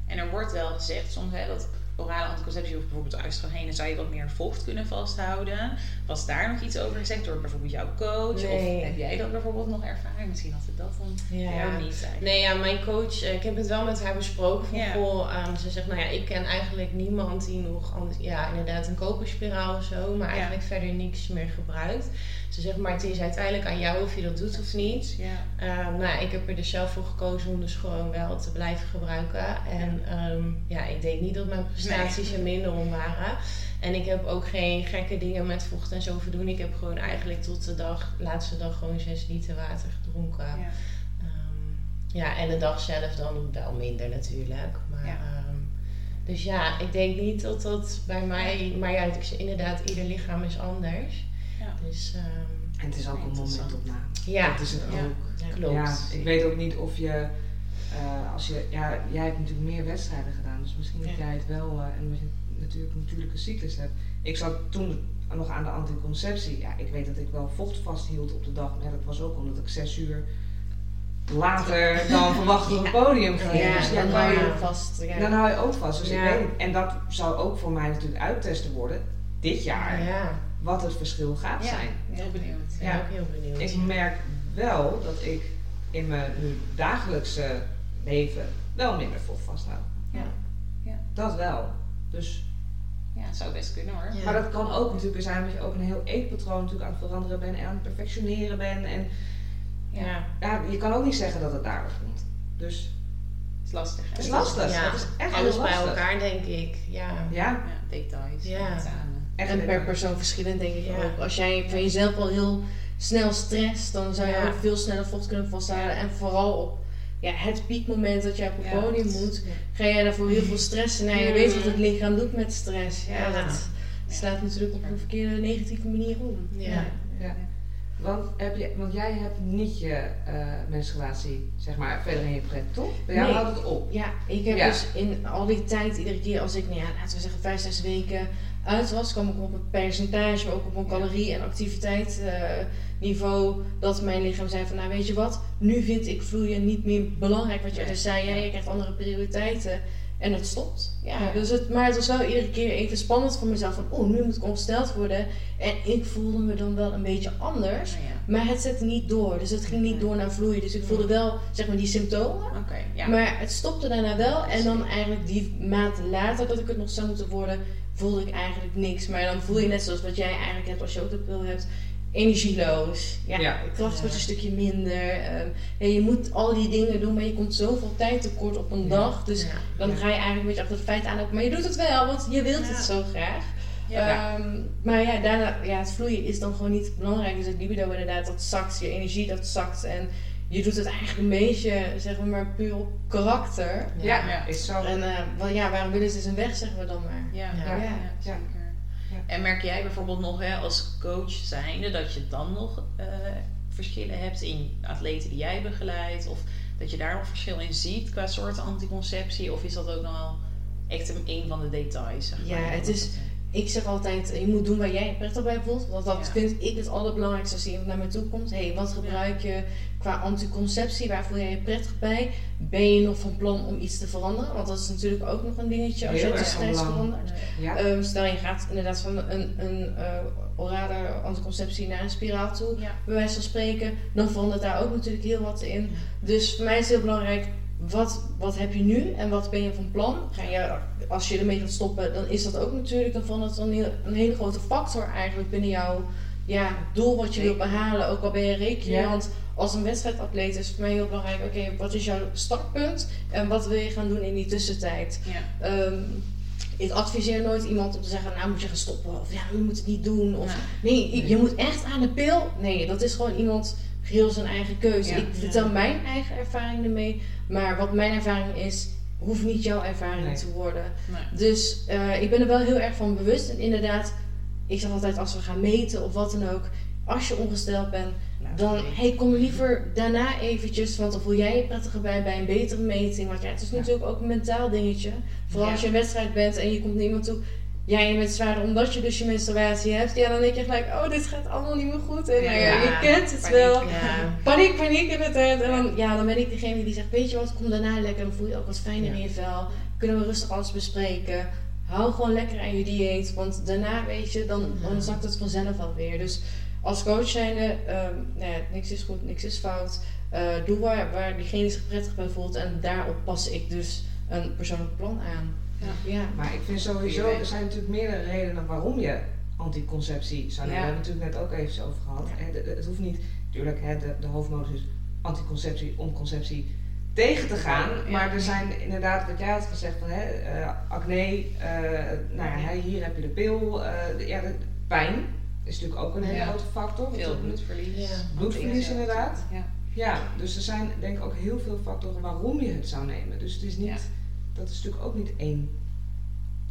En er wordt wel gezegd soms hè, dat orale anticonceptie of bijvoorbeeld oestrogenen zou je wat meer vocht kunnen vasthouden. Was daar nog iets over gezegd door bijvoorbeeld jouw coach? Nee. Of heb jij dat bijvoorbeeld nog ervaren? Misschien had het dat dan Ja. jou niet zijn. Nee, ja, mijn coach, eh, ik heb het wel met haar besproken. Van, Ja. goh, ehm, ze zegt, nou ja, ik ken eigenlijk niemand die nog anders, ja, inderdaad een koperspiraal of zo, maar Ja. eigenlijk verder niks meer gebruikt. Ze zegt, maar het is uiteindelijk aan jou of je dat doet of niet. Ja. Ehm, nou, ja, ik heb er dus zelf voor gekozen om dus gewoon wel te blijven gebruiken. En ehm, ja, ik denk niet dat mijn prestaties er minder om waren. En ik heb ook geen gekke dingen met vocht en zo verdoen. Ik heb gewoon eigenlijk tot de dag, laatste dag gewoon 6 liter water gedronken. Ja. Ehm, ja, en de dag zelf dan wel minder natuurlijk. Maar, Ja. ehm, dus ja, ik denk niet dat dat bij mij... Maar ja, zeg inderdaad, ieder lichaam is anders. Ja. Dus ehm, En het is ook een momentopname. ja, Dat is het Ja. ook. klopt. Ja, ik weet ook niet of je, eh, als je, ja, jij hebt natuurlijk meer wedstrijden gedaan, dus misschien dat jij het wel, eh, en natuurlijk een natuurlijke cyclus hebt. Ik zat toen nog aan de anticonceptie, ja, ik weet dat ik wel vocht vasthield op de dag, maar dat was ook omdat ik zes uur later dan verwacht op het podium ging. Ja, Dus dan hou je vast. Ja. dan hou je ook vast. Dus Ja. ik weet. En dat zou ook voor mij natuurlijk uittesten worden, dit jaar, Ja, wat het verschil gaat zijn. Heel benieuwd. ik ben Ja. ook heel benieuwd. Ik merk wel dat ik in mijn nu dagelijkse leven wel minder vocht vasthoud. Ja. Ja. Dat wel. Dus, Ja, het zou best kunnen hoor. Ja. Maar dat kan ook natuurlijk zijn dat je ook een heel eetpatroon natuurlijk aan het veranderen bent en aan het perfectioneren bent. En ja. ja, je kan ook niet zeggen dat het daardoor komt. Dus Het is lastig hè? het is lastig. Ja. Het is echt Alles bij elkaar, denk ik. Ja. Ja, Ja, details. Ja. echt En per persoon verschillend denk ik Ja. ook. Als jij van jezelf al heel snel stress, dan zou je Ja. ook veel sneller vocht kunnen vasthouden. Ja. En vooral op ja, het piekmoment dat je op het Ja. podium moet, ga jij daarvoor heel veel stressen. Nou, je weet wat het lichaam doet met stress. Ja, Ja. dat slaat natuurlijk op een verkeerde negatieve manier om. Ja. Ja. Want, heb je, want jij hebt niet je eh menstruatie, zeg maar, verder in je pret, toch? Bij jou Nee. houdt het op. Ja, ik heb Ja. dus in al die tijd, iedere keer als ik, nou ja, laten we zeggen, vijf, zes weken uit was, kwam ik op een percentage, ook op een calorie- en activiteitsniveau, dat mijn lichaam zei van, nou weet je wat, nu vind ik vloeien niet meer belangrijk. Wat je dus zei, ja, je krijgt andere prioriteiten. En het stopt. Ja, Ja. Dus het, maar het was wel iedere keer even spannend voor mezelf. Van, oh, nu moet ik ongesteld worden. En ik voelde me dan wel een beetje anders. Nou ja. Maar het zette niet door. Dus het ging niet door naar vloeien. Dus ik voelde wel, zeg maar, die symptomen. Oké, ja. Maar het stopte daarna wel. En dan eigenlijk die maand later dat ik het nog zou moeten worden, voelde ik eigenlijk niks. Maar dan voel je net zoals wat jij eigenlijk hebt als je ook de pil hebt. Energieloos. Ja, Ja. kracht wordt een stukje minder. Ehm, ja, je moet al die dingen doen, maar je komt zoveel tijd tekort op een Ja. dag. Dus Ja. dan Ja. ga je eigenlijk een beetje achter het feit aanlopen. Maar je doet het wel, want je wilt Ja. het zo graag. Ja. Ehm, maar ja, daarna, ja, het vloeien is dan gewoon niet belangrijk. Dus het libido inderdaad, dat zakt. Je energie, dat zakt. En je doet het eigenlijk een beetje, zeg maar, puur op karakter. Ja, Ja. is zo. En eh, wel, ja, waarom willen ze zijn weg, zeggen we dan maar. Ja, Ja. ja, Ja. ja, Ja. zeker. Ja. En merk jij bijvoorbeeld nog hè, als coach zijnde dat je dan nog eh, verschillen hebt in atleten die jij begeleidt? Of dat je daar nog verschil in ziet qua soorten anticonceptie? Of is dat ook nog wel echt een, een van de details? Zeg Ja, maar? het is- Ik zeg altijd, je moet doen waar jij je prettig bij voelt. Want dat Ja. vind ik het allerbelangrijkste als iemand naar me toe komt. Hé, hey, wat gebruik je qua anticonceptie? Waar voel jij je prettig bij? Ben je nog van plan om iets te veranderen? Want dat is natuurlijk ook nog een dingetje als Heel je erg van destijds belang. verandert. Ja. Ehm, stel je gaat inderdaad van een, een eh, orale anticonceptie naar een spiraal toe, Ja. bij wijze van spreken, dan verandert daar ook natuurlijk heel wat in. Dus voor mij is het heel belangrijk, wat, wat heb je nu en wat ben je van plan? Ga je, als je ermee gaat stoppen, dan is dat ook natuurlijk, dan verandert het een, heel, een hele grote factor eigenlijk binnen jouw ja, doel wat je wilt behalen, ook al ben je rekening. Ja. Want als een wedstrijdatleet is het voor mij heel belangrijk, oké, wat is jouw startpunt en wat wil je gaan doen in die tussentijd? Ja. Ehm, ik adviseer nooit iemand om te zeggen, nou moet je gaan stoppen. Of ja, je moet het niet doen. Of nee, je- je moet echt aan de pil. Nee, dat is gewoon iemand geheel zijn eigen keuze. Ja. ik vertel mijn eigen ervaring ermee. Maar wat mijn ervaring is, hoeft niet jouw ervaring Nee. te worden. Nee. Dus eh, ik ben er wel heel erg van bewust. En inderdaad, ik zeg altijd als we gaan meten of wat dan ook. Als je ongesteld bent, Laat dan hey, kom liever daarna eventjes, want dan voel jij je prettiger bij bij een betere meting. Want ja, het is Ja. natuurlijk ook een mentaal dingetje. Vooral Ja. als je een wedstrijd bent en je komt naar iemand toe. Ja, je bent zwaarder omdat je dus je menstruatie hebt. Ja, dan denk je gelijk, oh, dit gaat allemaal niet meer goed. En nou ja, je kent het paniek. wel. Paniek, paniek in. En dan, ja, dan ben ik degene die zegt, weet je wat, kom daarna lekker. Dan voel je ook wat fijner in je vel. Kunnen we rustig alles bespreken. Hou gewoon lekker aan je dieet. Want daarna, weet je, dan, dan zakt het vanzelf alweer. Dus als coach zijnde, ehm nou ja, niks is goed, niks is fout. Eh, doe waar, waar diegene zich prettig bij voelt. En daarop pas ik dus een persoonlijk plan aan. Ja. ja. Maar ik vind sowieso, er zijn natuurlijk meerdere redenen waarom je anticonceptie zou nemen. Ja. We hebben het natuurlijk net ook even over gehad. Ja. Het hoeft niet, natuurlijk, hè, de, de hoofdmodus is anticonceptie om conceptie tegen te gaan. Ja. Maar er zijn inderdaad, wat jij had gezegd, van, hè, eh, acne, eh, nou ja, hier heb je de pil. eh, de, ja, de pijn is natuurlijk ook een hele Ja. grote factor. Veel bloedverlies. Ja. Bloedverlies inderdaad. Ja. Ja, dus er zijn denk ik ook heel veel factoren waarom je het zou nemen. Dus het is niet, Ja. dat is natuurlijk ook niet één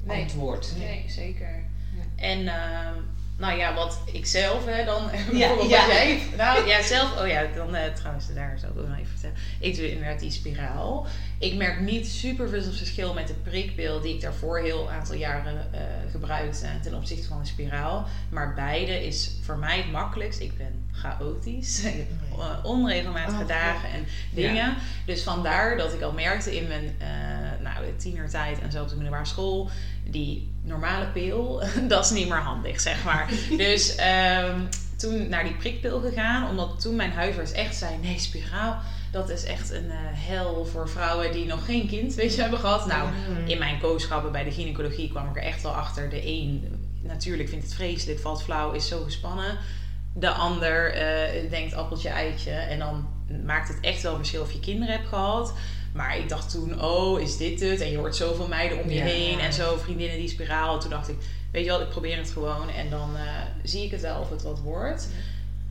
Nee. antwoord. Nee, zeker. Ja. En ehm, nou ja, wat ik zelf hè, dan, bijvoorbeeld ja. wat jij, nou ja, zelf, oh ja, dan eh, trouwens, daar zal ik ook nog even vertellen. Ik doe inderdaad die spiraal. Ik merk niet super veel verschil met de prikpil die ik daarvoor heel aantal jaren eh, gebruikte ten opzichte van de spiraal. Maar beide is voor mij het makkelijkst. Ik ben chaotisch. Ik heb onregelmatige Oh, dagen en dingen. Dus vandaar dat ik al merkte in mijn eh nou, tienertijd en zelfs de middelbare school, die normale pil, dat is niet meer handig, zeg maar. dus ehm, toen naar die prikpil gegaan, omdat toen mijn huisarts echt zei, nee, spiraal, dat is echt een eh, hel voor vrouwen die nog geen kind, weet je, hebben gehad. Nou, in mijn coachschappen bij de gynaecologie kwam ik er echt wel achter. De een natuurlijk vindt het vreselijk, valt flauw, is zo gespannen. De ander eh, denkt appeltje eitje. En dan maakt het echt wel verschil of je kinderen hebt gehad. Maar ik dacht toen, oh, is dit het? En je hoort zoveel meiden om je Ja. heen. En zo vriendinnen die spiraal. Toen dacht ik, weet je wat, ik probeer het gewoon. En dan eh, zie ik het wel of het wat wordt.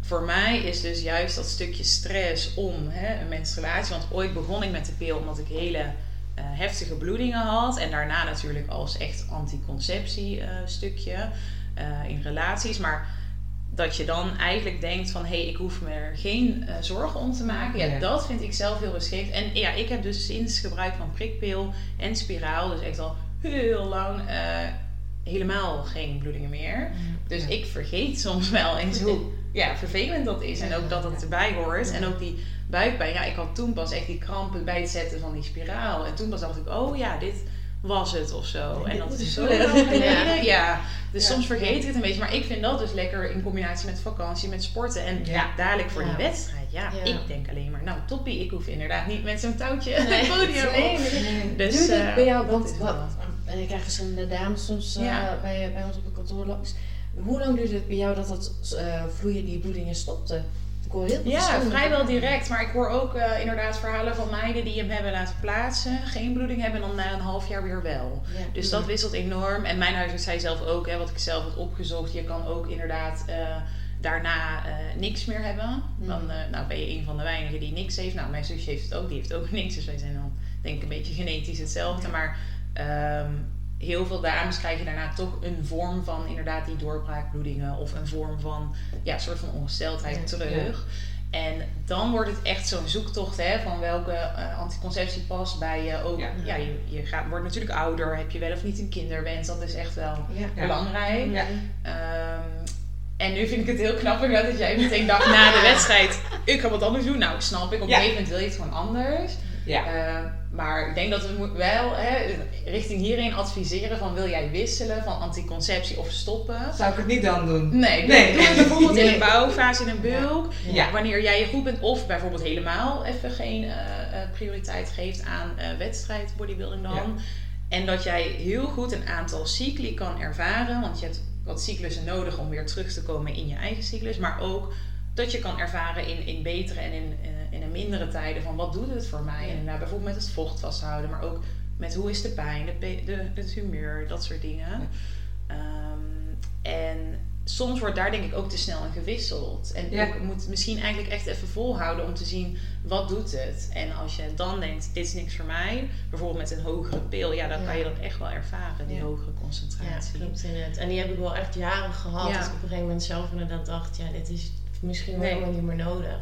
Voor mij is dus juist dat stukje stress om hè, een menstruatie. Want ooit begon ik met de pil omdat ik hele eh, heftige bloedingen had. En daarna natuurlijk als echt anticonceptie eh, stukje eh, in relaties. Maar dat je dan eigenlijk denkt van... hé, hey, ik hoef me er geen zorgen om te maken. Ja, Ja. dat vind ik zelf heel geschikt. En ja, ik heb dus sinds gebruik van prikpil en spiraal... dus echt al heel lang helemaal geen bloedingen meer. Dus Ja. ik vergeet soms wel eens hoe ja, vervelend dat is. En ook dat het erbij hoort. En ook die buikpijn. Ja, ik had toen pas echt die krampen bij het zetten van die spiraal. En toen pas dacht ik, oh ja, dit was het of zo. En dat is zo lang geleden. Ja. Dus soms vergeet ik het een beetje. Maar ik vind dat dus lekker in combinatie met vakantie, met sporten. En Ja. dadelijk voor die wedstrijd. Ja, ik denk alleen maar, nou toppie, ik hoef inderdaad niet met zo'n touwtje het podium op. Dus, eh, bij jou, wat, en ik krijg verschillende dames soms eh, bij, bij ons op het kantoor langs. Hoe lang duurt het bij jou dat dat eh, vloeien, die bloedingen stopte? Ik hoor heel veel Ja, vrijwel direct. Maar ik hoor ook eh, inderdaad verhalen van meiden die hem hebben laten plaatsen. Geen bloeding hebben en dan na een half jaar weer wel. Ja. Dus dat wisselt enorm. En mijn huisarts zei zelf ook, hè, wat ik zelf had opgezocht. Je kan ook inderdaad daarna niks meer hebben. Mm. Dan nou, ben je een van de weinigen die niks heeft. Nou, mijn zusje heeft het ook. Die heeft ook niks. Dus wij zijn dan denk ik een beetje genetisch hetzelfde. Maar ehm, heel veel dames krijgen daarna toch een vorm van inderdaad die doorbraakbloedingen. Of een vorm van, ja, soort van ongesteldheid Ja. terug. En dan wordt het echt zo'n zoektocht hè, van welke eh, anticonceptie past bij je. Ook, Ja. ja. je, je gaat, wordt natuurlijk ouder. Heb je wel of niet een kinderwens? Dat is echt wel belangrijk. Ja. Ehm, en nu vind ik het heel knap dat jij meteen dacht na de wedstrijd, ik ga wat anders doen. Nou, snap ik. Op een gegeven moment wil je het gewoon anders. Ja. Eh, maar ik denk dat we wel hè, richting hierin adviseren van wil jij wisselen van anticonceptie of stoppen? Zou ik het niet dan doen? Nee, Nee. doe het bijvoorbeeld in een bouwfase in een bulk. Ja. Wanneer jij je goed bent of bijvoorbeeld helemaal even geen eh, eh, prioriteit geeft aan eh, wedstrijd bodybuilding dan. Ja. En dat jij heel goed een aantal cycli kan ervaren. Want je hebt wat cyclussen nodig om weer terug te komen in je eigen cyclus. Maar ook dat je kan ervaren in, in betere en in, in, in een mindere tijden van wat doet het voor mij. Ja. En inderdaad bijvoorbeeld met het vocht vasthouden. Maar ook met hoe is de pijn, de, de, het humeur, dat soort dingen. Ehm, en soms wordt daar denk ik ook te snel in gewisseld. En Ja. ik moet misschien eigenlijk echt even volhouden om te zien wat doet het. En als je dan denkt, dit is niks voor mij, bijvoorbeeld met een hogere pil, ja, dan Ja. kan je dat echt wel ervaren, die Ja. hogere Ja, concentratie. klopt inderdaad. En die heb ik wel echt jaren gehad. Ja. Dat ik op een gegeven moment zelf inderdaad dacht, ja, dit is misschien wel Nee. helemaal niet meer nodig.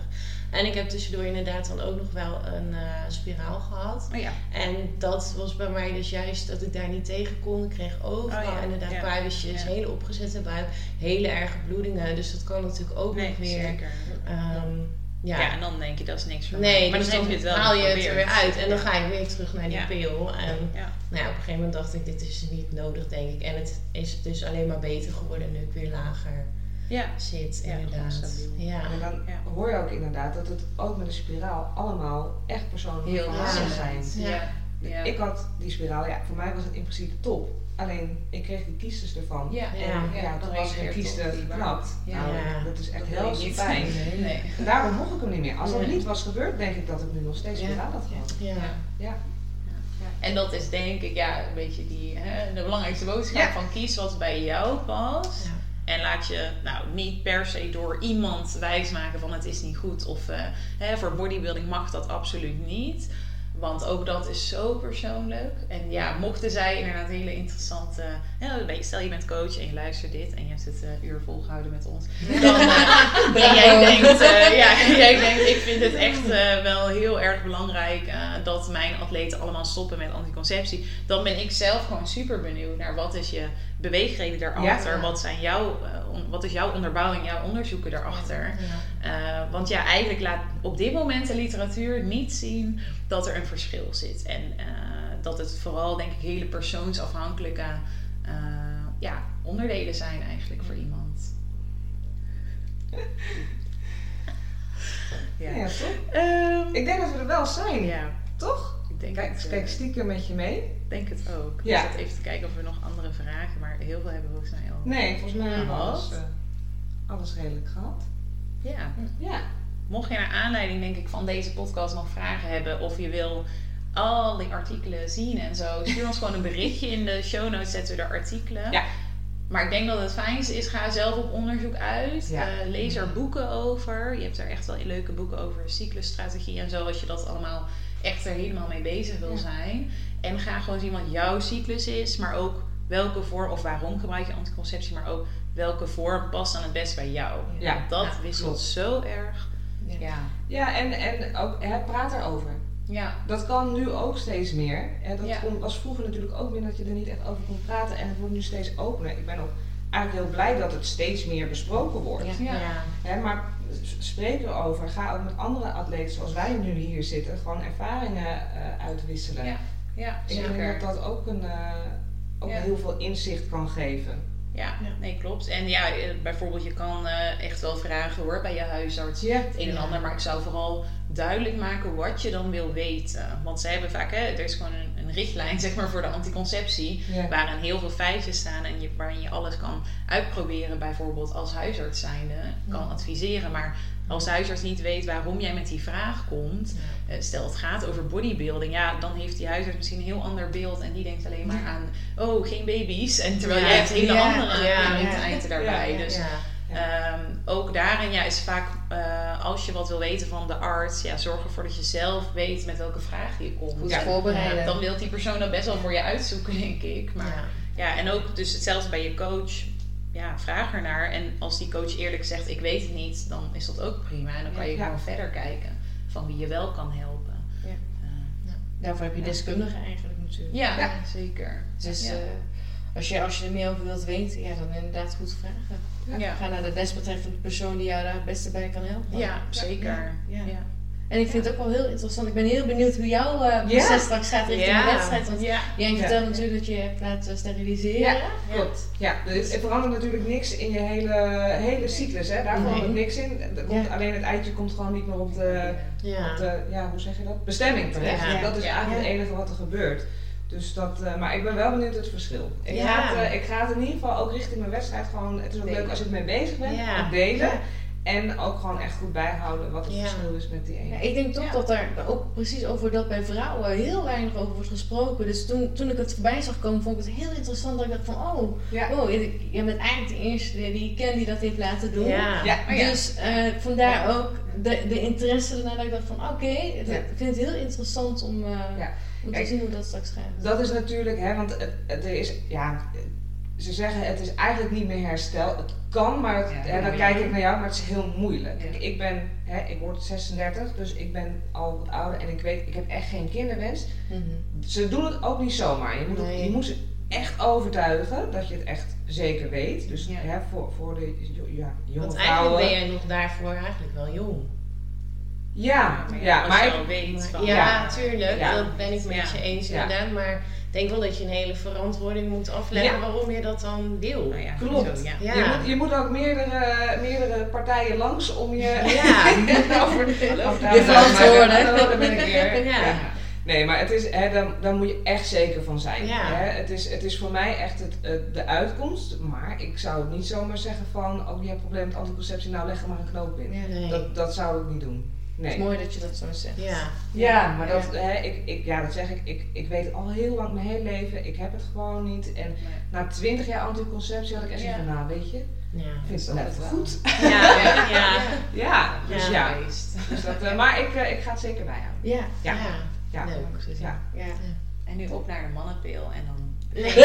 En ik heb tussendoor inderdaad dan ook nog wel een eh, spiraal gehad. Oh ja, En dat was bij mij dus juist dat ik daar niet tegen kon. Ik kreeg overal Oh ja, inderdaad ja. puistjes, hele opgezette buik, hele erge bloedingen. Dus dat kan natuurlijk ook nee, nog weer. zeker. ehm, Ja. ja. en dan denk je dat is niks voor mij. Nee, maar dus dan heb dan je het wel haal je het er weer uit en dan ga je weer terug naar die Ja. pil. En Ja. nou ja, op een gegeven moment dacht ik, dit is niet nodig, denk ik. En het is dus alleen maar beter geworden nu ik weer lager Ja, zit, Ja, inderdaad. Ja. En dan hoor je ook inderdaad dat het ook met de spiraal allemaal echt persoonlijke heel verhalen zijn. Ja. Ja. Ik had die spiraal, ja, voor mij was het in principe top. Alleen, ik kreeg die kiesters ervan. Ja. En Ja. ja, toen was reageert geen kieste toch die geknapt. Ja. Nou, Ja. dat is echt Dat heel pijn. Nee. En daarom mocht ik hem niet meer. Als dat niet was gebeurd, denk ik dat ik nu nog steeds Ja. spiraal had gehad. Ja. Ja. En dat is denk ik ja, een beetje die, hè, de belangrijkste boodschap Ja. van kies wat bij jou past. En laat je nou niet per se door iemand wijsmaken van het is niet goed. Of eh, hè, voor bodybuilding mag dat absoluut niet. Want ook dat is zo persoonlijk. En ja, mochten zij inderdaad hele interessante... Stel je bent coach en je luistert dit en je hebt het eh, uur volgehouden met ons. Dan, eh, en jij denkt, eh, ja, jij denkt, ik vind het echt wel heel erg belangrijk dat mijn atleten allemaal stoppen met anticonceptie. Dan ben ik zelf gewoon super benieuwd naar wat is je beweegreden daarachter. Ja. Wat, zijn jouw, eh, wat is jouw onderbouwing, jouw onderzoeken daarachter. Ja. Eh, want ja, eigenlijk laat op dit moment de literatuur niet zien dat er een verschil zit. En eh, dat het vooral, denk ik, hele persoonsafhankelijke ja, onderdelen zijn eigenlijk voor iemand. Ja, Ja. toch? Ehm, Ik denk dat we er wel zijn, ja, toch? Denk, Kijk, het, kijk eh, stiekem met je mee. denk het ook. Ja. Even te kijken of we nog andere vragen, maar heel veel hebben we volgens mij al. Nee, volgens mij hebben we alles, eh, alles redelijk gehad. Ja. Ja. Mocht je naar aanleiding, denk ik, van deze podcast nog vragen hebben of je wil al die artikelen zien en zo, stuur ons gewoon een berichtje. In de show notes zetten we de artikelen. Ja. Maar ik denk dat het fijnste is, ga zelf op onderzoek uit. Ja. Eh, lees er boeken over. Je hebt er echt wel leuke boeken over cyclusstrategie en zo, als je dat allemaal echt er helemaal mee bezig wil Ja. zijn. En ga gewoon zien wat jouw cyclus is, maar ook welke vorm of waarom gebruik je anticonceptie, maar ook welke vorm past dan het best bij jou. Ja. Want dat Ja, wisselt klopt. zo erg. Ja. Ja. Ja, en, en ook hè, praat erover. Ja. Dat kan nu ook steeds meer. Hè, dat Ja. kon- was vroeger natuurlijk ook meer dat je er niet echt over kon praten. En het wordt nu steeds opener. Ik ben ook eigenlijk heel blij dat het steeds meer besproken wordt. Ja. Ja. Ja. Hè, maar spreek erover. Ga ook met andere atleten zoals wij nu hier zitten. Gewoon ervaringen eh, uitwisselen. Ja. Ja, Ik denk zeker. dat dat ook, een, eh, ook Ja. heel veel inzicht kan geven. Ja, Ja. nee, klopt. En ja, eh, bijvoorbeeld je kan eh, echt wel vragen hoor bij je huisarts. Ja. Het een en ander, maar ik zou vooral duidelijk maken wat je dan wil weten. Want ze hebben vaak, hè, er is gewoon een, een richtlijn zeg maar, voor de anticonceptie. Ja. Waarin heel veel feitjes staan en je, waarin je alles kan uitproberen. Bijvoorbeeld als huisarts zijnde kan adviseren. Maar als huisarts niet weet waarom jij met die vraag komt. eh, Stel het gaat over bodybuilding. Ja, dan heeft die huisarts misschien een heel ander beeld. En die denkt alleen maar aan, oh geen baby's. En terwijl Ja. jij hebt hele Ja. andere Ja. daarbij. Ja. Dus Ja. Ehm, ook daarin ja, is vaak, eh, als je wat wil weten van de arts, ja, zorg ervoor dat je zelf weet met welke vragen je komt. Goed Ja. voorbereiden. Dan wil die persoon dat best wel voor je uitzoeken, denk ik. Maar Ja. ja, en ook dus hetzelfde bij je coach. Ja, vraag ernaar. En als die coach eerlijk zegt, ik weet het niet, dan is dat ook prima. En dan kan je Ja. gewoon verder kijken van wie je wel kan helpen. Ja. Eh, Daarvoor heb je deskundigen eigenlijk natuurlijk. ja, Ja. zeker. Dus ja. eh, als, je, als je er meer over wilt weten, ja, dan inderdaad goed vragen. Ja. Ga naar de desbetreffende persoon die jou daar het beste bij kan helpen. Ja, zeker. Ja. Ja. En ik vind het ook wel heel interessant. Ik ben heel benieuwd hoe jouw eh proces Ja. straks gaat richting Ja. de wedstrijd. Want Ja. jij Ja. vertelde natuurlijk dat je hebt laten steriliseren. Ja. Klopt. Ja, dus er verandert natuurlijk niks in je hele, hele cyclus. Hè? Daar Nee. verandert niks in. Komt, Ja. Alleen het eitje komt gewoon niet meer op de, Ja. op de ja, hoe zeg je dat? bestemming terecht. Ja. Dat is Ja. eigenlijk Ja. het enige wat er gebeurt. Dus dat, eh, maar ik ben wel benieuwd het verschil. Ik, Ja. ga het, eh, ik ga het in ieder geval ook richting mijn wedstrijd gewoon. Het is ook Delen. leuk als je ermee bezig bent. Ja. delen. Ja. En ook gewoon echt goed bijhouden wat het Ja. verschil is met die ene. Ja, ik denk toch Ja. dat er ook precies over dat bij vrouwen heel weinig over wordt gesproken. Dus toen, toen ik het voorbij zag komen, vond ik het heel interessant. Dat ik dacht van, oh, Ja. oh ik- jij bent eigenlijk de eerste die ik ken die dat heeft laten doen. Ja. Ja. Oh ja. Dus eh, vandaar Ja. ook de, de interesse ernaar dat ik dacht van, oké, ik vind het heel interessant om, eh, Ja. Te Kijk, zien hoe dat straks gaat. Dat is natuurlijk, hè, want het, het er is, ja, ze zeggen het is eigenlijk niet meer herstel. Het kan, maar het- Ja, hè, dan kijk ik naar jou, maar het is heel moeilijk. Ja. Kijk, ik ben, hè, ik word 36, dus ik ben al wat ouder en ik weet, ik heb echt geen kinderwens. Mhm. Ze doen het ook niet zomaar. Je moet, het- je moet ze echt overtuigen dat je het echt zeker weet. Dus Ja. hè, voor, voor de ja, jonge Want eigenlijk vrouwen. ben jij nog daarvoor eigenlijk wel jong. Ja, maar ja, als maar je al weet van... Ja, Ja. tuurlijk. Ja. Dat ben ik met Ja. je eens Ja. inderdaad. Maar ik denk wel dat je een hele verantwoording moet afleggen Ja. waarom je dat dan wil. Nou ja, Klopt. Zo, ja. Ja. Je, moet, je moet ook meerdere, meerdere partijen langs om je Ja. over daar- Je verantwoorden. Daar ben ik weer. Ja. Ja. Nee, maar het is, hè, dan, dan moet je echt zeker van zijn. Ja. Hè? Het, is, het is voor mij echt het, het- de uitkomst. Maar ik zou het niet zomaar zeggen van... Oh, je hebt probleem met anticonceptie, nou leg er maar een knoop in. Ja. Nee. Dat, dat zou ik niet doen. Het is mooi dat je dat zo zegt. Ja. Ja, maar Ja. dat, hè, ik, ik, ja, dat zeg ik. ik. Ik weet al heel lang mijn hele leven. Ik heb het gewoon niet. En Nee. na 20 jaar anticonceptie had ik echt Ja. zoiets van... Nou, weet je, ik Ja. vind het wel Dat even wel. goed. Ja. Ja. Ja. Ja, dus Ja. Dus dat, eh, maar ik, eh, ik ga het zeker bijhouden. Ja, Ja. Ja. Leuk. Ja. ja. En nu op naar de mannenpil en dan... Nee.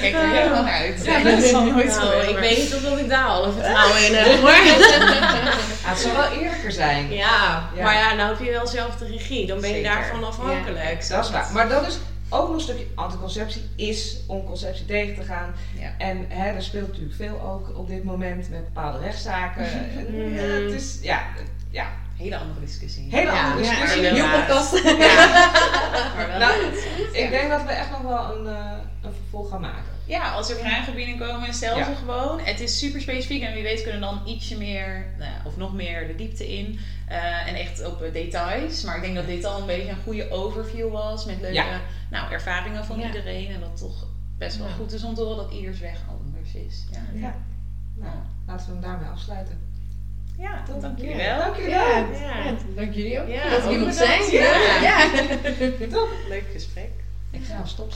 Kijk er helemaal naar uit. Ja, dat is al nooit Nou, gebeurd, ik weet niet of dat ik daar alle vertrouwen in heb hoor. Ah, het zou wel eerlijker zijn. Ja, Ja. maar ja, nou heb je wel zelf de regie. Dan ben je Zeker. daarvan afhankelijk. Dat is waar. Maar dat is ook nog een stukje anticonceptie is om conceptie tegen te gaan. Ja. En hè, er speelt natuurlijk veel ook op dit moment met bepaalde rechtszaken. En, ja, het is ja, ja, Hele andere discussie. hele Ja, andere ja, discussie. Ja. podcast. Maar wel Nou, goed. Ik denk dat we echt nog wel een, eh, een vervolg gaan maken. Ja, als er vragen binnenkomen, stel Ja. ze gewoon. Het is super specifiek en wie weet kunnen dan ietsje meer, nou ja, of nog meer de diepte in. Eh, en echt op eh, details. Maar ik denk dat dit al een beetje een goede overview was. Met leuke Ja. nou, ervaringen van Ja. iedereen. En dat toch best wel Ja. goed is om te horen dat ieders weg anders is. Ja, Ja. Nou, laten we hem daarmee afsluiten. Ja Top. dank jullie Ja. wel. Dank jullie Ja, wel. Ja. ja, dank jullie ook Ja, dat we hier zijn. Ja. Ja. Leuk gesprek. Ik ga stop.